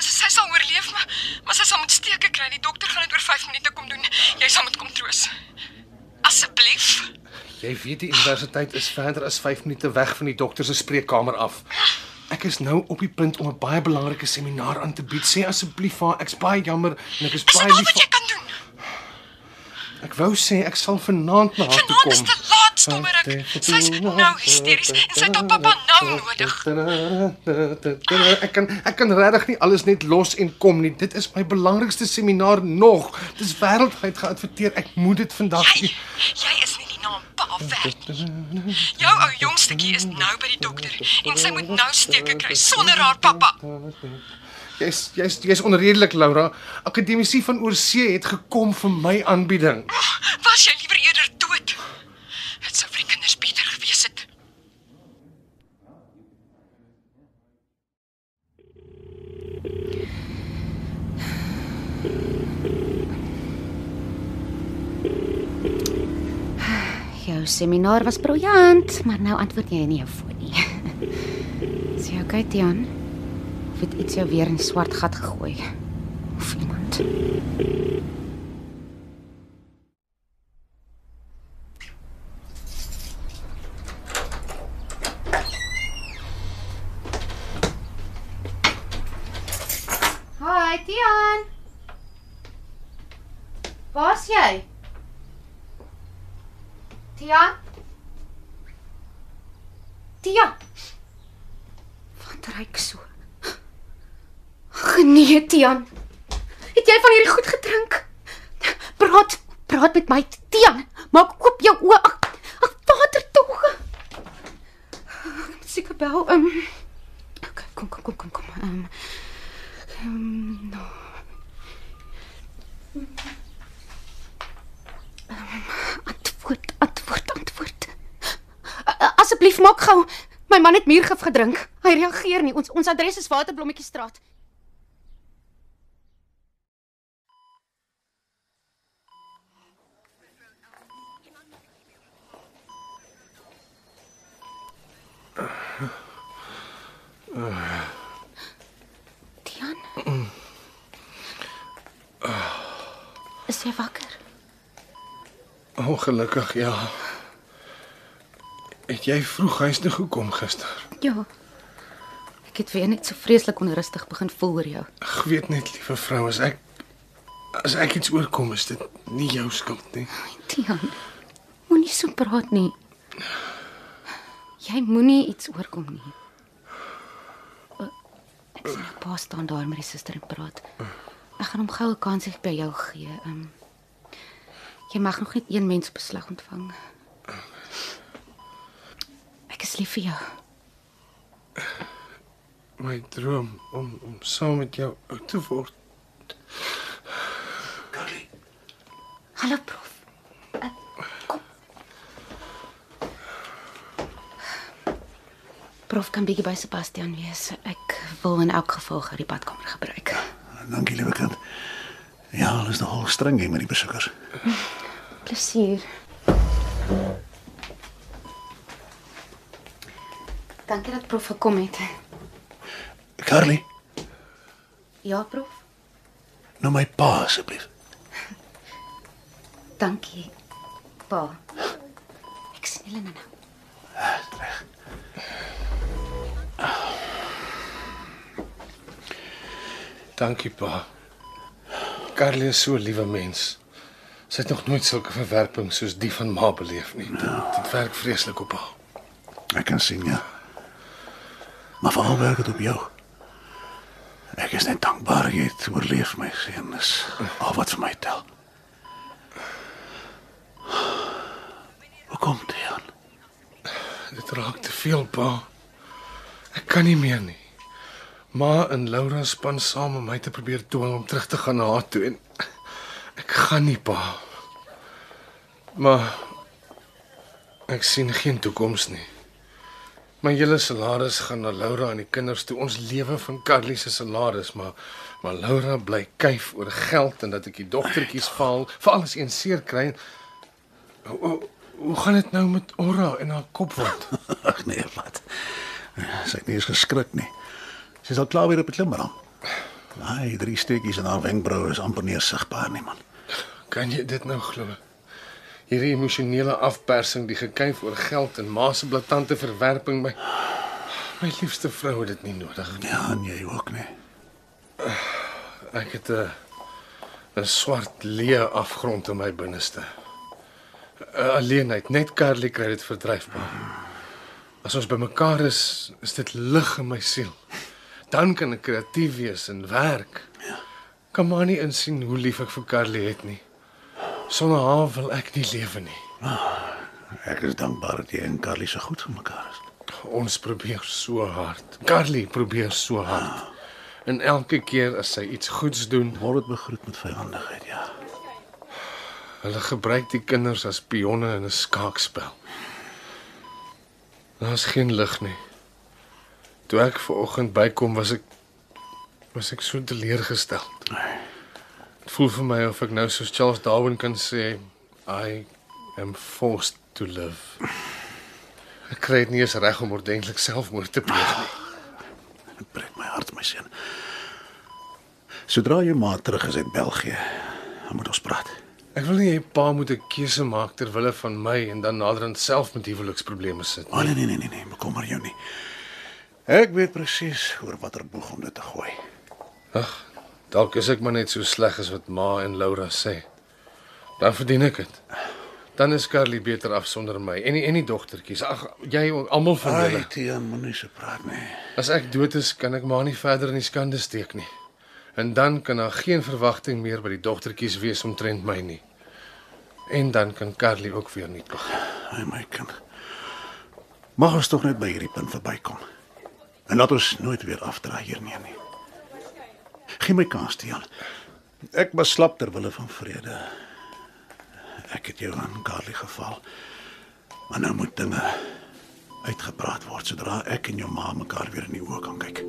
Sy sal oorleef, maar maar sy sal moet steke kry. Die dokter gaan dit oor 5 minute kom doen. Jy sal moet kom troos. Asseblief. Jy weet die universiteit is verder as 5 minute weg van die dokter se spreekkamer af. Ek is nou op die punt om 'n baie belangrike seminaar aan te bied. Sê asseblief vir haar, ek's baie jammer en ek is baie lief. vir-? Ek wou sê ek sal vanaand na haar toe Vanaand kom. is te laat, stommerik. Sy's nou hysteries en sy het pappa nou nodig. Ek kan ek kan regtig nie alles net los en kom nie. Dit is my belangrikste seminaar nog. Dit is wêreldwyd geadverteer. Ek moet dit vandag Jy, jy is nie die naam pa werd. Jou ou jongstetjie is nou by die dokter en sy moet nou steke kry sonder haar pappa. Jy's jy's jy's onredelik Laura. Akademisie van oorsee het gekom vir my aanbieding. Was jy liewer eerder dood? Dit sou vir die kinders beter gewees het. Jou seminaar was briljant, maar nou antwoord jy nie jou foon nie. Is jy okay, Tian? Of het iets jou weer in die swart gat gegooi? Of iemand? Hi, Tian. Waar's jy? Tian? Tian. Wat ryk so? Genee, Tian. Het jy van hierdie goed gedrink? Praat, praat met my, Tian. Maak oop jou oë. Ag, ag, water tog. Seker bel. Ehm. Um, okay, kom kom kom kom kom. Ehm. Um, um, no. Antwoord, antwoord, antwoord. A- Asseblief maak gou. My man het muurgif gedrink. Hy reageer nie. Ons ons adres is Waterblommetjiestraat. Tian? Is jy wakker? Ongelukkig ja. Het jy vroeg huis toe gekom gister? Ja. Ek het weer net so vreeslik onrustig begin voel oor jou. Ek weet net liewe vrou as ek as ek iets oorkom is dit nie jou skuld nie. Tian, moenie so praat nie. Jy moenie iets oorkom nie. Ek sien jou pa staan daar met die suster en praat. Ek gaan hom gou 'n kansie by jou gee. Um, jy mag nog net een mens beslag ontvang. Ek is lief vir jou. my droom om om saam met jou oud te word. Carly, Hallo prof. Uh, kom. Prof kan bietjie by Sebastian wees. Ek wil in elk geval gou die badkamer gebruik. dankie liewe kind. Ja, hulle is nogal streng hier met die besoekers. Plesier. Dankie dat prof gekom het. Carly, Ja, prof. nou my pa asseblief. Dankie. Pa. Ek sien julle nou. Dankie pa. Carly is so 'n liewe mens. Sy het nog nooit sulke verwerping soos die van ma beleef nie. Dit, dit werk vreeslik op haar. Ek kan sien ja. Maar veral werk dit op jou. Ek is net dankbaar jy het oorleef my seun. Dis al wat vir my tel. Hoe kom dit aan? Dit raak te veel pa. Ek kan nie meer nie. Ma en Laura span saam om my te probeer dwing om terug te gaan na haar toe en ek gaan nie pa. Maar ek sien geen toekoms nie. My hele salaris gaan na Laura en die kinders toe. Ons lewe van Carly se salaris, maar maar Laura bly kuif oor geld en dat ek die dogtertjies val, veral as een seer kry. Hoe, hoe, hoe gaan dit nou met Ora en haar kop word? Ag nee, wat? Sy het nie eens geskrik nie. Sy is al klaar weer op die klimram. Ai, drie steekies in haar wenkbrauwe is amper nie sigbaar nie, man. Kan jy dit nou glo? Hierdie emosionele afpersing, die gekuif oor geld en ma se blaatante verwerping my my liefste vrou het dit nie nodig nie. Ja, en jy ook nie. Ek het 'n 'n swart leë afgrond in my binneste. 'n Alleenheid, net Carly kry dit verdryfbaar. As ons bymekaar is, is dit lig in my siel. Dan kan ek kreatief wees en werk. Ja. Kan maar nie insien hoe lief ek vir Carly het nie. Sonder haar wil ek nie lewe nie. Ek is dankbaar dat jy en Carly so goed vir mekaar is. Ons probeer so hard. Carly probeer so hard. En elke keer as sy iets goeds doen, Word dit begroet met vyhandigheid, ja. hulle gebruik die kinders as pionne in 'n skaakspel. Daar's geen lig nie. Toe ek ver oggend bykom, was ek was ek so teleurgestel. Dit voel vir my of ek nou soos Charles Darwin kan sê, I am forced to live. Ek kry dit nie eens reg om ordentlik selfmoord te pleeg nie. Dit breek my hart, my seun. Sodra jy maar terug is uit België, dan moet ons praat. Ek wil nie hê pa moet 'n keuse maak ter wille van my en dan naderhand self met huweliksprobleme sit Oh, nie. nee nee nee nee, nee, bekommer jou nie. Ek weet presies oor watter boeg om dit te gooi. Ag, dalk is ek maar net so sleg as wat ma en Laura sê. Dan verdien ek dit. Dan is Carly beter af sonder my en die en die dogtertjies. Ag, jy almal van Ai, julle. Tian, moenie so praat nie. As ek dood is, kan ek maar nie verder in die skande steek nie. En dan kan daar geen verwagting meer by die dogtertjies wees omtrent my nie. En dan kan Carly ook weer nie begin. Ai my kind. Mag ons tog net by hierdie punt verbykom. En laat ons nooit weer afdraai hierneer nie. Geen my kans, Tian. Ek was slap ter wille van vrede. Ek het jou aan Carly geval. Maar nou moet dinge uitgepraat word sodra ek en jou ma mekaar weer in die oë kan kyk.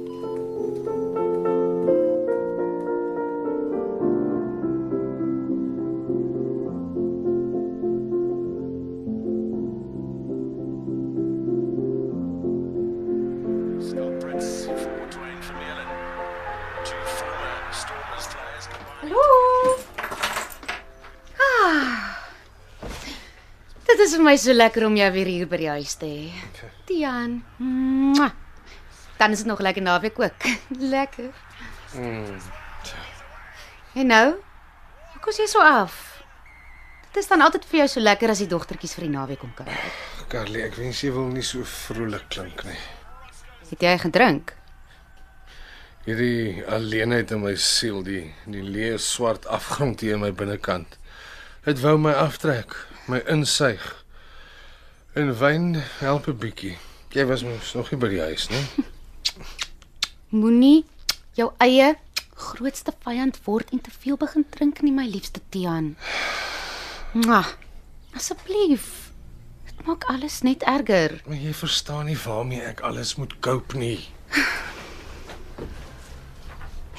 Dit is vir my so lekker om jou weer hier by die huis te hê. Tian. Mwah. Dan is dit nog lekker naweek ook. Lekker. En nou? Hoe kos jy so af? Dit is dan altyd vir jou so lekker as die dogtertjies vir die naweek kom kuier. Carly, ek wens jy wil nie so vrolik klink nie. Het jy gedrink? Hierdie alleenheid in my siel, die die leë swart afgrond hier in my binnekant. Dit wou my aftrek, my insuig. En wyn help 'n bietjie. Jy was mos nog nie by die huis nie. Moenie jou eie grootste vyand word en te veel begin drink nie, my liefste Tian. Mwah. Asseblief. Dit maak alles net erger. Maar jy verstaan nie waarmee ek alles moet cope nie.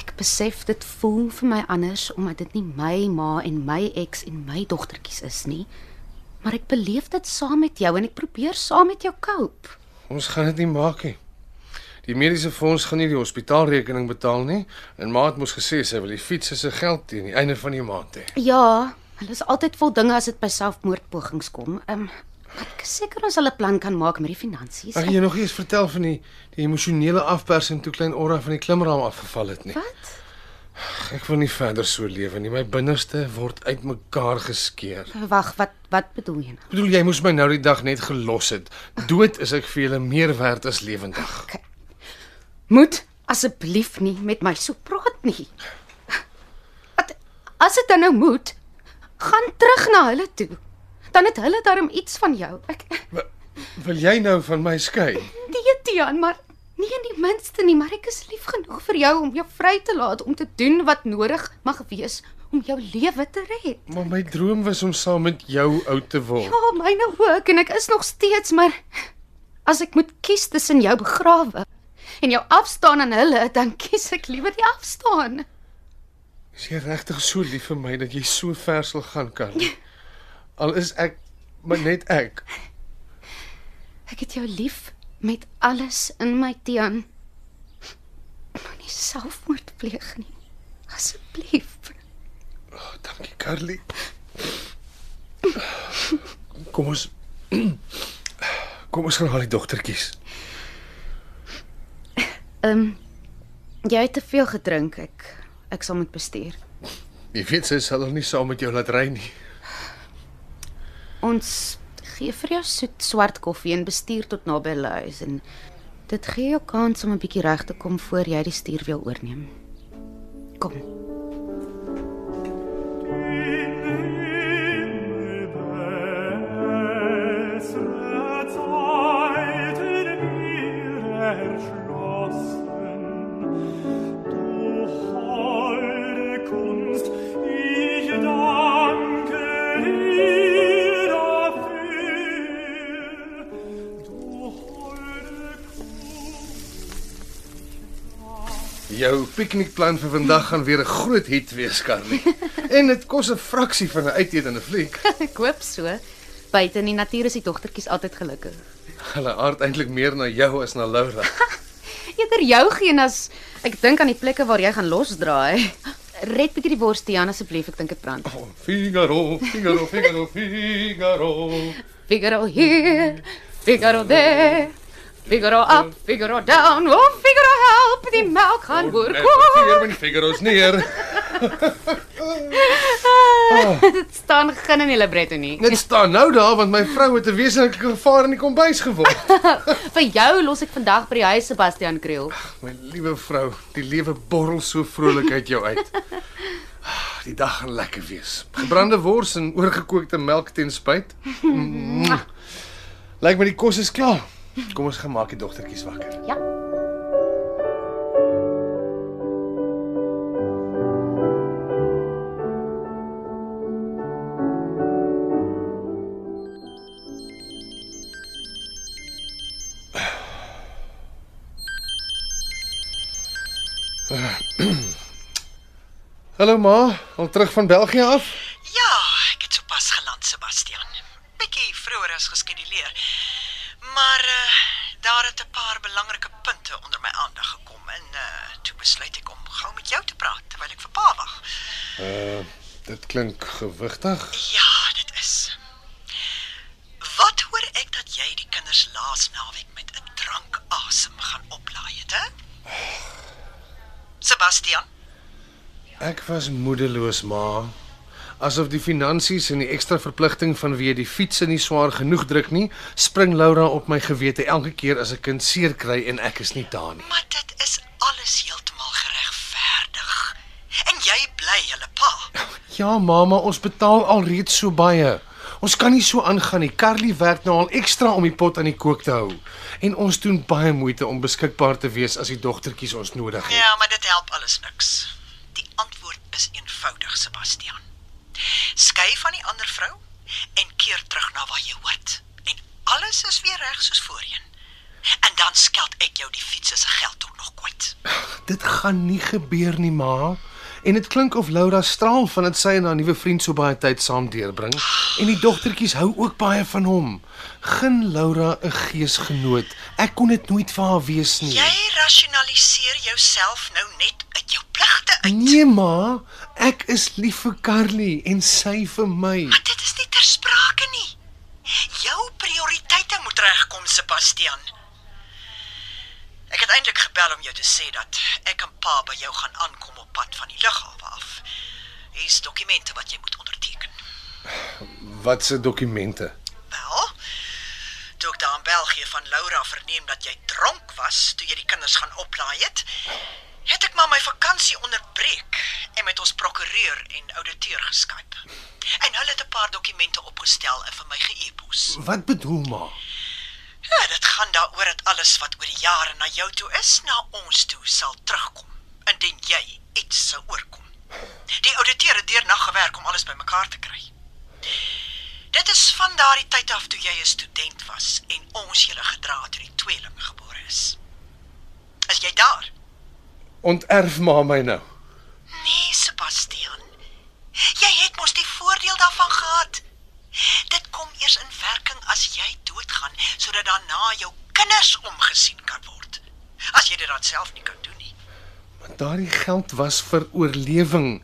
Ek besef dit voel vir my anders omdat dit nie my ma en my ex en my dogtertjies is nie. Maar ek beleef dit saam met jou en ek probeer saam met jou cope. Ons gaan dit nie maak nie. Die mediese fonds gaan nie die hospitaalrekening betaal nie en maat moes gesê sy wil die fiets se geld teen die einde van die maand hê. Ja, hulle is altyd vol dinge as dit by selfmoordpogings kom. Ehm um, ek seker ons sal 'n plan kan maak met die finansies. Ag jy nog eens vertel van die die emosionele afpersing toe klein Ora van die klimraam afgeval het nie. Wat? Ek wil nie verder so lewe nie. My binneste word uitmekaar geskeur. Wag, wat wat bedoel jy nou? Bedoel jy moes my nou die dag net gelos het. Dood is ek vir julle meer werd as lewendig. Moet asseblief nie met my so praat nie. Wat as dit dan nou moet, gaan terug na hulle toe. Dan het hulle darm iets van jou. Ek Wil jy nou van my skei? nee, Tian, maar nie in die minste nie, maar ek is lief genoeg vir jou om jou vry te laat om te doen wat nodig mag wees om jou lewe te red. Maar my droom was om saam met jou oud te word. Ja, myne ook en ek is nog steeds, maar as ek moet kies tussen jou begrawe en jou afstaan aan hulle, dan kies ek liewer die afstaan. Is jy regtig so lief vir my dat jy so ver sal gaan kan? Al is ek maar net ek. Ek het jou lief met alles in my Tian. Moenie selfmoord pleeg nie. Asseblief. Oh, dankie Carly. Kom ons Kom ons gaan haal die dogtertjies. Ehm um, jy het te veel gedrink. Ek ek sal moet bestuur. Jy weet sy sal nog nie saam met jou laat ry nie. Ons gee vir jou soet swart koffie en bestuur tot naby hulle huis en dit gee jou kans om 'n bietjie reg te kom voor jy die stuur wil oorneem. Kom. Jou piknikplan vir vandag gaan weer 'n groot hit wees, Carly. en dit kos 'n fraksie van 'n uiteet en 'n fliek. Ek hoop so. Buite in die natuur is die dogtertjies altyd gelukkig. Hulle aard eintlik meer na jou as na Laura. Eerder jou geen as ek dink aan die plekke waar jy gaan losdraai. Red bietjie die wors Tian asseblief, ek dink dit brand. Oh, Figaro, Figaro, Figaro, Figaro. Figaro here, Figaro there. Figaro up, Figaro down. Oh, Figaro help, die melk gaan oor. Figaro en Figaro's neer. Dit staan geen in die libretto nie. Dit staan nou daar want my vrou het 'n wesenlike gevaar in die kombuis geword. Vir jou los ek vandag by die huis Sebastian Kriel. My liewe vrou, die lewe borrel so vrolik uit jou uit. Ah, Die dag gaan lekker wees. Gebrande wors en oorgekookte melk ten spyt. Mwah. Lyk my die kos is klaar. Kom ons gaan maak die dogtertjies wakker. Ja. Hallo ma, al terug van België af? Ja, ek het sopas geland, Sebastian. Bietjie vroeër as geskeduleer. Maar uh daar het 'n paar belangrike punte onder my aandag gekom en uh toe besluit ek om gou met jou te praat terwyl ek vir pa wag. Uh, dit klink gewigtig. Ja, dit is. Wat hoor ek dat jy die kinders laas naweek met 'n drank asem gaan oplaai het, hè? Sebastian, Ek was moedeloos, ma. Asof die finansies en die ekstra verpligting vanweë die fietsse nie swaar genoeg druk nie, spring Laura op my gewete elke keer as 'n kind seer kry en ek is nie daar nie. maar dit is alles heeltemal geregverdig. En jy bly hulle pa. Ja, mamma, ons betaal alreeds so baie. Ons kan nie so aangaan nie. Carly werk nou al ekstra om die pot aan die kook te hou. En ons doen baie moeite om beskikbaar te wees as die dogtertjies ons nodig het. Ja, maar dit help alles niks. Die antwoord is eenvoudig, Sebastian. Skei van die ander vrou en keer terug na waar jy hoort. En alles is weer reg soos voorheen. En dan skeld ek jou die fiets se geld ook nog kwyt. Dit gaan nie gebeur nie, ma. En dit klink of Laura straal van dit sy en haar nuwe vriend so baie tyd saam deurbring en die dogtertjies hou ook baie van hom. Gun Laura 'n geesgenoot. Ek kon dit nooit vir haar wees nie. Jy rasionaliseer jouself nou net uit jou pligte uit. Nee, ma. Ek is lief vir Carly en sy vir my. Maar dit is nie ter sprake nie. Jou prioriteite moet regkom, Sebastian. Ek het eintlik gebel om jou te sê dat ek en pa by jou gaan aankom op pad van die lughawe af. Hier's dokumente wat jy moet onderteken. Wat se dokumente? Wel, toe ek daar in België van Laura verneem dat jy dronk was toe jy die kinders gaan oplaai het, het ek maar my vakansie onderbreek en met ons prokureur en ouditeur geskyp. En hulle het 'n paar dokumente opgestel en vir my ge-e-pos. Wat bedoel ma? Ja, dit gaan daaroor dat alles wat oor die jare na jou toe is, na ons toe sal terugkom indien jy iets sou oorkom. Die ouditeur het deernag gewerk om alles bymekaar te kry. Dit is van daardie tyd af toe jy 'n student was en ons julle gedra het toe die tweeling gebore is. Is jy daar? Onterf ma my nou. Nee, Sebastian. Jy het mos die voordeel daarvan gehad. Dit kom eers in werking as jy doodgaan sodat daarna jou kinders omgesien kan word. As jy dit dan self nie kan doen nie. Maar daardie geld was vir oorlewing.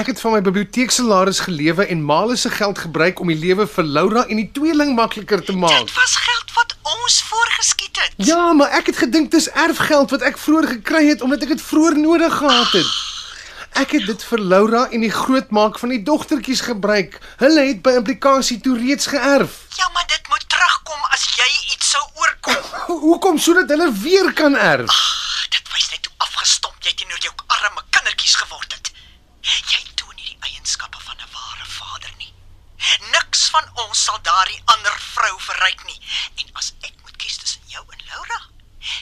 Ek het van my biblioteeksalaris gelewe en Male se geld gebruik om die lewe vir Laura en die tweeling makliker te maak. Dit was geld wat ons voorgeskiet het. Ja, maar ek het gedink dis erfgeld wat ek vroeër gekry het omdat ek dit vroeër nodig gehad het. Ek het dit vir Laura en die grootmaak van die dogtertjies gebruik. Hulle het by implikasie toe reeds geërf. Ja, maar dit moet terugkom as jy iets sou oorkom. Ho- Hoekom sodat hulle weer kan erf? Ag, dit wys net hoe afgestomp jy teenoor jou arme kindertjies geword het. Jy toon nie die eienskappe van 'n ware vader nie. Niks van ons sal daardie ander vrou verryk nie. En as ek moet kies tussen jou en Laura,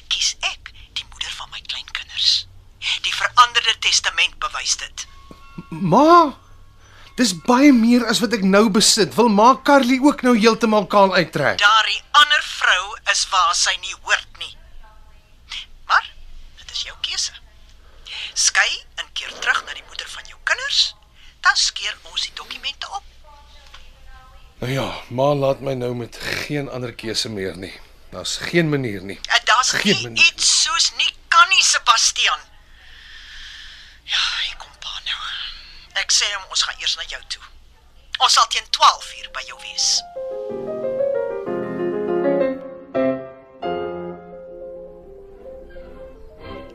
kies ek die moeder van my kleinkinders. Die veranderde testament bewys dit. Ma, dis baie meer as wat ek nou besit. Wil ma Carly ook nou heeltemal kaal uittrek? Daardie ander vrou is waar sy nie hoort nie. Maar dit is jou keuse. Skei en keer terug na die kinders, dan skeer ons die dokumente op. Nou ja, ma laat my nou met geen ander keuse meer nie. Daar's geen manier nie. En daar's Geen nie manier. iets soos nie kan nie, Sebastian. Ja, hier kom pa nou. Ek sê hom ons gaan eers na jou toe. Ons sal teen 12 uur by jou wees.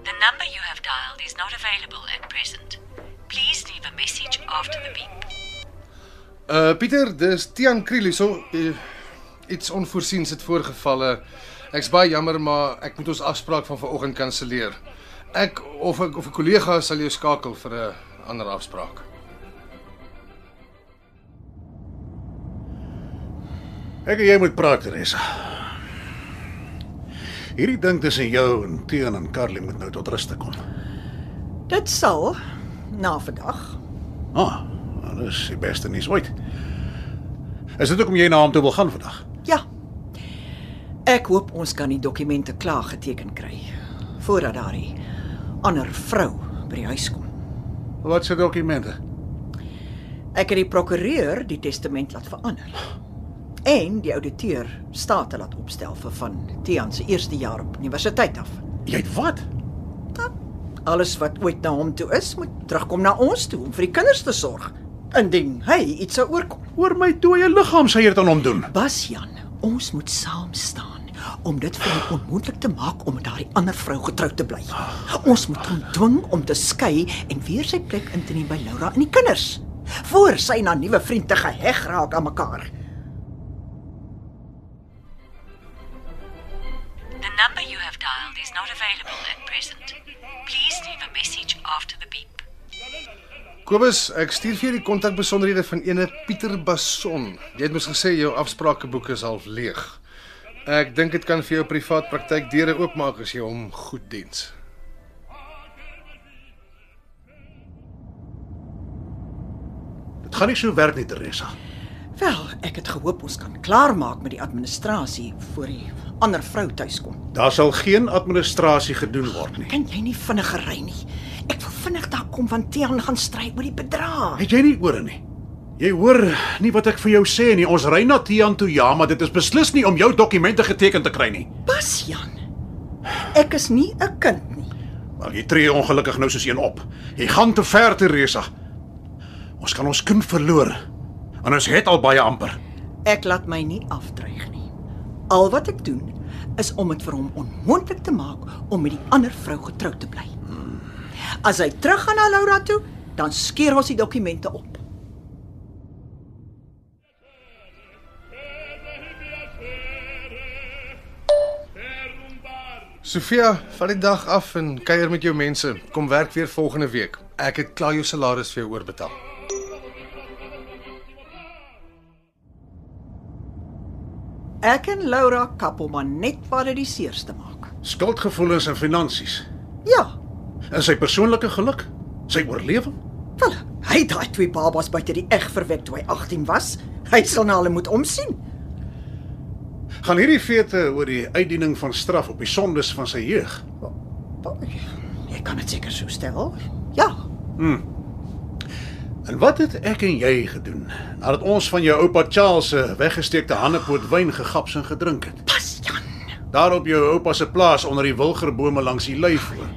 The number you have dialed is not available at present. Please leave a message after the beep. Uh Pieter, dis Tian Kriel hierso. Uh, iets onvoorsiens het voorgevalle. Ek's baie jammer, maar ek moet ons afspraak van vanoggend kanselleer. Ek of ek of 'n kollega sal jou skakel vir 'n ander afspraak. Ek en jy moet praat, Teresa. Hierdie ding tussen jou en Teun en Carly moet nou tot rus te kom. Dit sal na vandag. Ah, nou, dis die beste nuus ooit. Is dit ook om jy na hom toe wil gaan vandag? Ja. Ek hoop ons kan die dokumente klaar geteken kry voordat daardie ander vrou by die huis kom. Wat se dokumente? Ek het die prokureur die testament laat verander. En die ouditeur state laat opstel vir van Tian se eerste jaar op universiteit af. Jy het wat? Alles wat ooit na hom toe is, moet terugkom na ons toe om vir die kinders te sorg. Indien hy iets sou oorkom. Oor my dooie liggaam sê jy dit aan hom doen. Basjan, ons moet saam staan om dit vir hom onmoontlik te maak om met daardie ander vrou getroud te bly. Ons moet hom dwing om te skei en weer sy plek in te neem by Laura en die kinders, voor sy na nuwe vriend te geheg raak aan mekaar. The number you have dialed is not available at present. Please leave a message after the beep. Kobus, ek stuur vir jou die kontakbesonderhede van ene Pieter Bason. Jy het mos gesê jou afspraakeboek is half leeg. Ek dink dit kan vir jou privaat praktyk deure oopmaak as jy hom goed diens. Dit gaan nie so werk nie, Teresa. Wel, ek het gehoop ons kan klaarmaak met die administrasie voor die ander vrou tuiskom. Daar sal geen administrasie gedoen word nie. Kan jy nie vinniger ry nie? Ek wil vinnig daar kom want Tiaan gaan stry oor die bedrag. Het jy nie ore nie? Jy hoor nie wat ek vir jou sê nie. Ons ry na Tian toe ja, maar dit is beslis nie om jou dokumente geteken te kry nie. Pas Jan. Ek is nie 'n kind nie. Wel, jy tree ongelukkig nou soos een op. Jy gaan te ver, Teresa. Ons kan ons kind verloor. En ons het al baie amper. Ek laat my nie afdreig nie. Al wat ek doen is om dit vir hom onmoontlik te maak om met die ander vrou getroud te bly. As hy teruggaan na Laura toe, dan skeer ons die dokumente op. Sofia, vat die dag af en kuier met jou mense. Kom werk weer volgende week. Ek het klaar jou salaris vir jou oorbetaal. Ek en Laura kappel maar net waar dit die seerste maak. Skuldgevoelens en finansies. Ja, En sy persoonlike geluk, sy oorlewing. wel, hy het daai twee babas buite die eg verwek toe hy 18 was. Hy sal na hulle moet omsien. Gaan hierdie feite oor die uitdiening van straf op die sondes van sy jeug. Jy kan dit seker so stel. Ja, En wat het ek en jy gedoen nadat ons van jou oupa Charles se weggesteekte hannepoot wyn gegaps en gedrink het? pas Jan. Daar op jou oupa se plaas onder die wilgerbome langs die luivoer.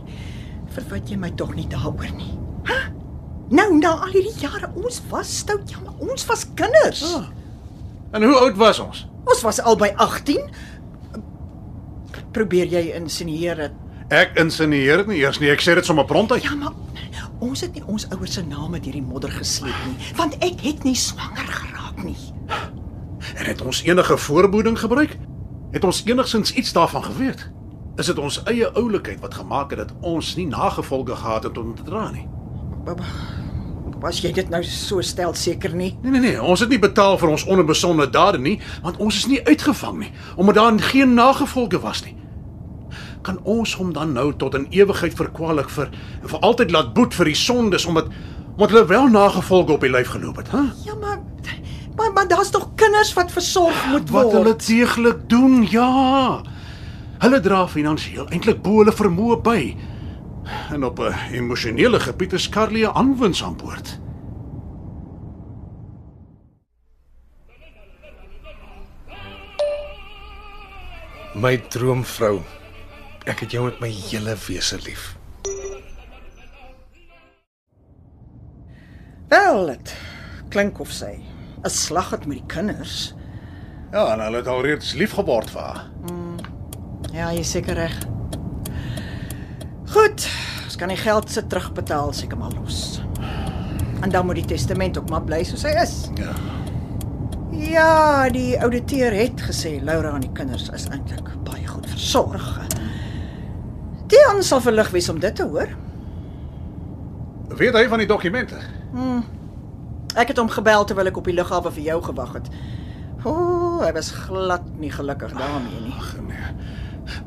Verwyd jy my tog nie daaroor nie. Hæ? Nou na al hierdie jare ons was stout Jan, ons was kinders. Ah. En hoe oud was ons? Ons was albei 18. Probeer jy insinueer dat Ek insinueer dit nie eers nie, ek sê dit sommer prontuit. ja, maar ons het nie ons ouers se name deur die modder gesleep nie, want ek het nie swanger geraak nie. En het ons enige voorbehoeding gebruik? Het ons enigsins iets daarvan geweet? Is dit ons eie oulikheid wat gemaak het dat ons nie nagevolge gehad het om te dra nie? Was jy dit nou so stel seker nie? Nee nee nee, ons het nie betaal vir ons onbesonde dade nie, want ons is nie uitgevang nie, omdat daar geen nagevolge was nie. Kan ons hom dan nou tot in ewigheid verkwalik vir en vir altyd laat boet vir die sondes omdat omdat hulle wel nagevolge op die lyf geloop het, hè? Ja, maar maar, maar daar's tog kinders wat versorg moet word. Wat hulle deeglik doen, ja. Hulle dra finansiëel eintlik bo hulle vermoë by. En op 'n emosionele gebied is Carly 'n aanwins aan boord. My droomvrou. Ek het jou met my hele wese lief. Wel, dit klink of sy 'n slag het met die kinders. Ja, en hulle het alreeds lief geword vir haar. Ja, jy seker reg. Goed, ons kan die geld se terugbetaal seker maar los. En dan moet die testament ook maar bly soos hy is. Ja. Ja, die ouditeur het gesê Laura en die kinders is eintlik baie goed versorg. Dion sal verlig wees om dit te hoor. Weet hy van die dokumente? Ek het hom gebel terwyl ek op die lughawe vir jou gewag het. O, oh, hy was glad nie gelukkig daarmee nie. Ag nee.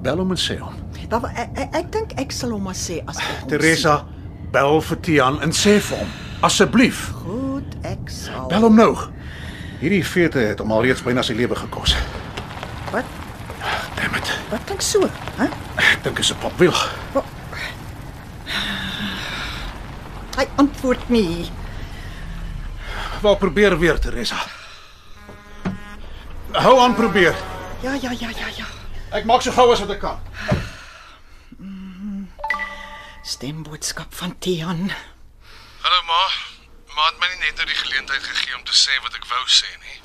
Bel hom en sê hom. Wel, ek, ek, ek dink ek sal hom maar sê as ek hom Teresa, bel vir Tian en sê vir hom, asseblief, sien. Goed, ek sal. bel hom nou. Hierdie feite het hom alreeds byna sy lewe gekos. Wat? Damn it. Wat klink so? Hæ? Ek dink is 'n popwiel. Hy antwoord nie. Wel probeer weer, Teresa. Hou aan probeer. Ja, ja, ja, ja, ja. Ek maak so gou as wat ek kan. Stemboodskap van Tian. Hallo ma. Ma het my nie net nou die geleentheid gegee om te sê wat ek wou sê nie.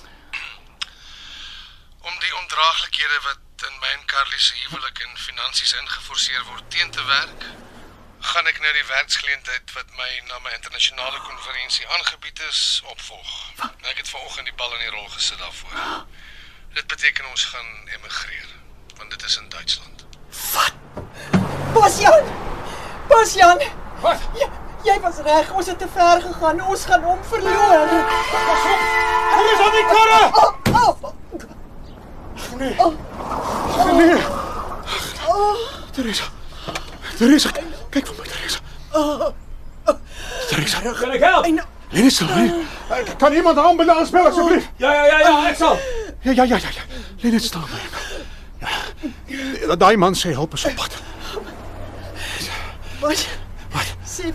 Om die ondraaglikhede wat in my en Carly se huwelik en finansies ingeforseer word teen te werk, gaan ek nou die werksgeleentheid wat my na my internasionale konferensie aangebied is, opvolg. Ek het vanoggend die bal in die rol gesit daarvoor. Dit beteken ons gaan emigreer, want dit is in Duitsland. Basjan! Basjan! Wat? Jy, Jy was reg, ons het te ver gegaan. Ons gaan hom verloor. Hier is aan die karre. Oh, oh. Nee. Nee. Teresa. Teresa, kyk vir my Teresa. Teresa, Kan ek help? lê net stil. lê. Kan iemand 'n ambulans bel asseblief? Ja ja ja ja, ek sal. Ja ja ja ja. ja. Lê net stil my. Ja. Daai man sê hulp is op pad. Wat? Wat? Sê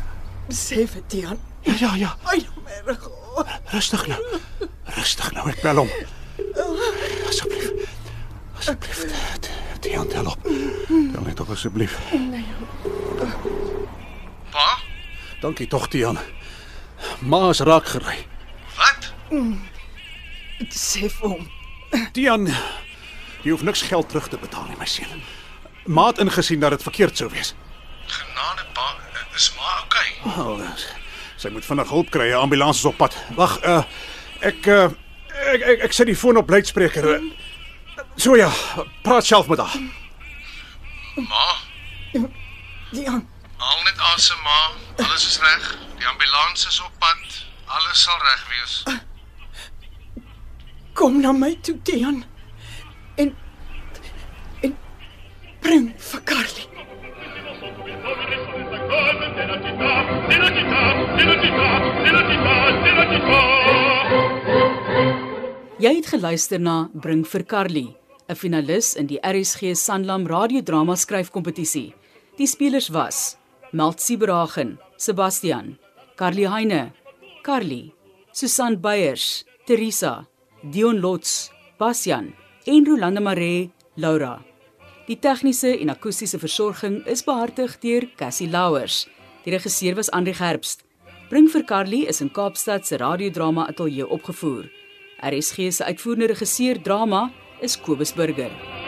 sê vir Tian. Ja ja ja. Ai, my God. Rustig nou. Rustig nou, ek bel hom. Asseblief. Asseblief. Die hand help. Tel net op asseblief. Pa? Dankie tog, Tian. Ma is raak gery. Wat? Sê vir hom. Tian, jy hoef niks geld terug te betaal nie, my seun. Ma het ingesien dat dit verkeerd sou wees. Genade pa, is maar okay. Oh, sy moet vinnig hulp kry. 'n Ambulans is op pad. Wag, uh ek uh ek ek, ek sit die foon op luidspreker. Uh, So ja, praat self met haar. Ma, Tian, haal net asem ma. Alles is reg. Die ambulans is op pad. Alles sal reg wees. kom na my toe, Tian. En en bring vir Carly. Jy het geluister na Bring vir Carly, 'n finalis in die RSG Sanlam radiodrama skryfkompetisie. Die spelers was: Meld Sibragen, Sebastian, Carly Heine, Carly, Susan Beyers, Teresa, Dion Lots, Bastian en Rolanda Maree, Laura. Die tegniese en akoestiese versorging is behartig deur Cassie Louwers. Die regisseur was Andri Gerbst. Bring vir Carly is in Kaapstad se radiodrama ateljee opgevoer. RSG se uitvoerende regisseur drama is Kobus Burger.